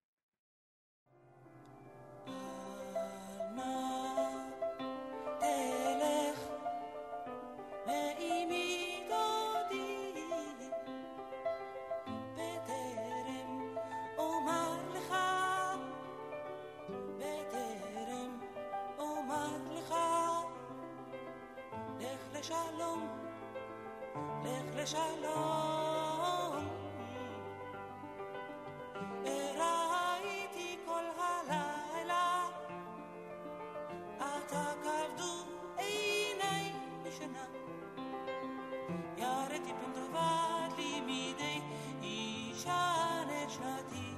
לשלום. ראיתי כל הלילה, אתה כבדו עיניי משנה. ירדתי פן תאבד לי מדי אישה נשנתי.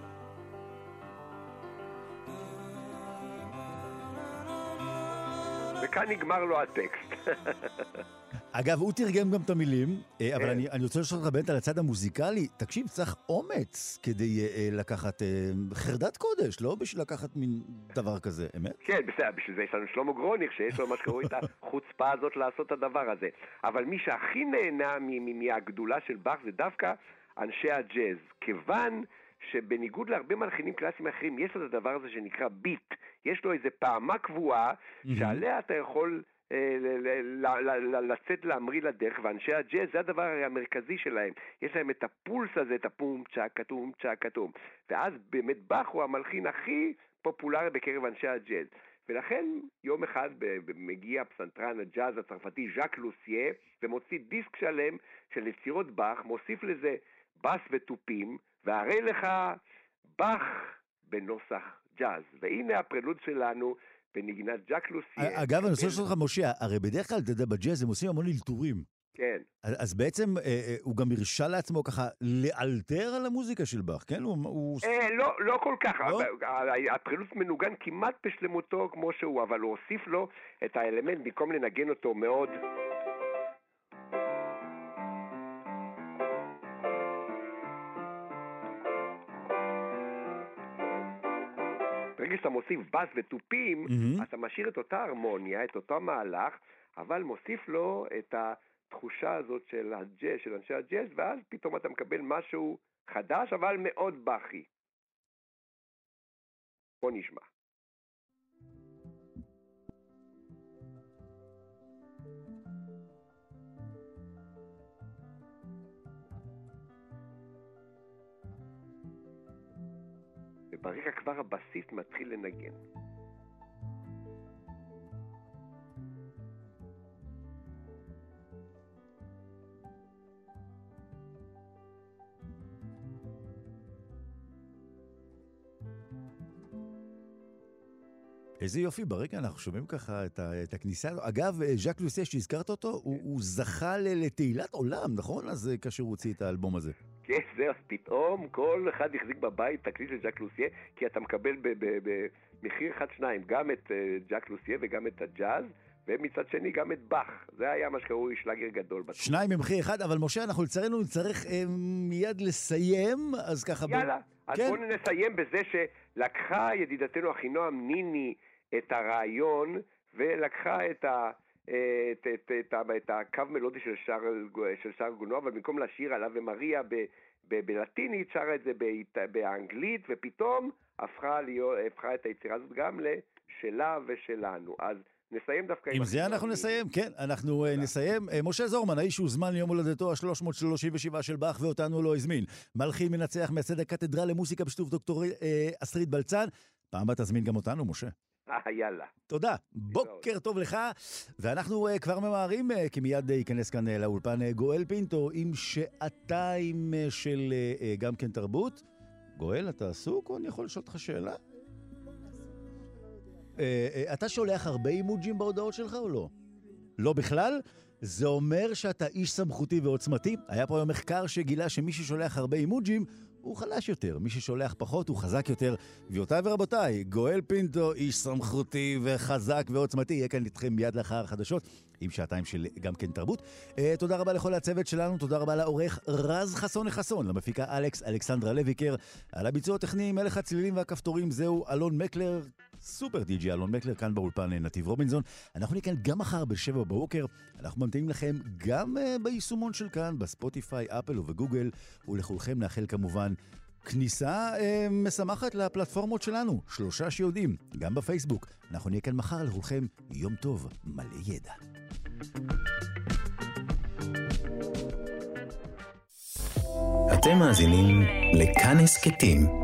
וכאן נגמר לו הטקסט. [LAUGHS] אגב, הוא תרגם גם את המילים, אה, אבל כן. אני, אני רוצה לשאול אותך באמת על הצד המוזיקלי. תקשיב, צריך אומץ כדי uh, לקחת uh, חרדת קודש, לא בשביל לקחת מין דבר כזה, אמת? כן, בסדר, בשביל זה יש לנו שלמה גרוניך, שיש לו מה שקרוי את החוצפה הזאת לעשות את הדבר הזה. אבל מי שהכי נהנה מהגדולה של באך זה דווקא אנשי הג'אז. כיוון שבניגוד להרבה מלחינים קלאסיים אחרים, יש לו את הדבר הזה שנקרא ביט. יש לו איזה פעמה קבועה, שעליה אתה יכול... אה, לצאת להמריא לדרך, ואנשי הג'אז זה הדבר המרכזי שלהם. יש להם את הפולס הזה, את הפום צ'ק כתום צ'ק כתום. ואז באמת באך הוא המלחין הכי פופולרי בקרב אנשי הג'אז. ולכן יום אחד מגיע פסנתרן הג'אז הצרפתי ז'אק לוסיה ומוציא דיסק שלם של יצירות באך, מוסיף לזה בס ותופים, והרי לך באך בנוסח ג'אז. והנה הפרלוד שלנו בנגינת ג'אק לוסיה. אגב, אני רוצה לשאול אותך, משה, הרי בדרך כלל, אתה יודע, בג'אז הם עושים המון אלתורים. כן. אז בעצם אה, אה, הוא גם הרשה לעצמו ככה לאלתר על המוזיקה של באך, כן? הוא... אה, לא, לא כל כך. לא? הפרילוס מנוגן כמעט בשלמותו כמו שהוא, אבל הוא הוסיף לו את האלמנט, במקום לנגן אותו מאוד... ברגע שאתה מוסיף בס ותופים, mm-hmm. אתה משאיר את אותה הרמוניה, את אותו מהלך, אבל מוסיף לו את התחושה הזאת של הג'אז, של אנשי הג'אז, ואז פתאום אתה מקבל משהו חדש, אבל מאוד בכי. בוא נשמע. ברקע כבר הבסיס מתחיל לנגן. איזה יופי, ברקע אנחנו שומעים ככה את, ה, את הכניסה. אגב, ז'אק לוסיה, שהזכרת אותו, הוא, הוא זכה לתהילת עולם, נכון? אז אה, כאשר הוא הוציא את האלבום הזה. כן, זהו, אז פתאום כל אחד החזיק בבית תקליט של ז'אק לוסיה, כי אתה מקבל במחיר אחד-שניים, גם את ז'אק לוסיה וגם את הג'אז, ומצד שני גם את באך. זה היה מה שקראו שלאגר גדול. בתחום. שניים במחיר אחד, אבל משה, אנחנו לצערנו נצטרך אה, מיד לסיים, אז ככה... יאללה, ב... אז כן. בואו נסיים בזה שלקחה ידידתנו אחינועם ניני את הרעיון, ולקחה את ה... את, את, את, את, את הקו מלודי של שר, של שר גונו, אבל במקום לשיר עליו ומריה ב, ב, בלטינית, שרה את זה באנגלית, ופתאום הפכה, להיות, הפכה את היצירה הזאת גם לשלה ושלנו. אז נסיים דווקא עם... עם זה אנחנו נסיים, כן, אנחנו uh, נסיים. Uh, משה זורמן, האיש שהוזמן ליום הולדתו ה-337 של באך ואותנו לא הזמין. מלחין מנצח מייסד הקתדרה למוסיקה בשיתוף דוקטור אסטרית בלצן. פעם הבאה תזמין גם אותנו, משה. אה, יאללה. תודה. בוקר טוב לך. ואנחנו uh, כבר ממהרים, uh, כי מיד ייכנס כאן לאולפן גואל פינטו עם שעתיים של גם כן תרבות. גואל, אתה עסוק או אני יכול לשאול אותך שאלה? אה, אה, אתה שולח הרבה אימוג'ים בהודעות שלך או לא? לא בכלל? זה אומר שאתה איש סמכותי ועוצמתי. היה פה היום מחקר שגילה שמי ששולח הרבה אימוג'ים הוא חלש יותר, מי ששולח פחות הוא חזק יותר. גבירותיי ורבותיי, גואל פינטו, איש סמכותי וחזק ועוצמתי, יהיה כאן איתכם מיד לאחר החדשות, עם שעתיים של גם כן תרבות. Uh, תודה רבה לכל הצוות שלנו, תודה רבה לעורך רז חסון לחסון, למפיקה אלכס אלכסנדרה לויקר, על הביצוע הטכני, מלך הצלילים והכפתורים, זהו אלון מקלר. סופר די.ג'י אלון מקלר כאן באולפן אה, נתיב רובינזון. אנחנו נהיה כאן גם מחר בשבע בבוקר. אנחנו ממתינים לכם גם uh, ביישומון של כאן, בספוטיפיי, אפל ובגוגל, ולכולכם נאחל כמובן כניסה uh, משמחת לפלטפורמות שלנו, שלושה שיודעים, גם בפייסבוק. אנחנו נהיה כאן מחר לכולכם יום טוב, מלא ידע. אתם מאזינים לכאן הסכתים.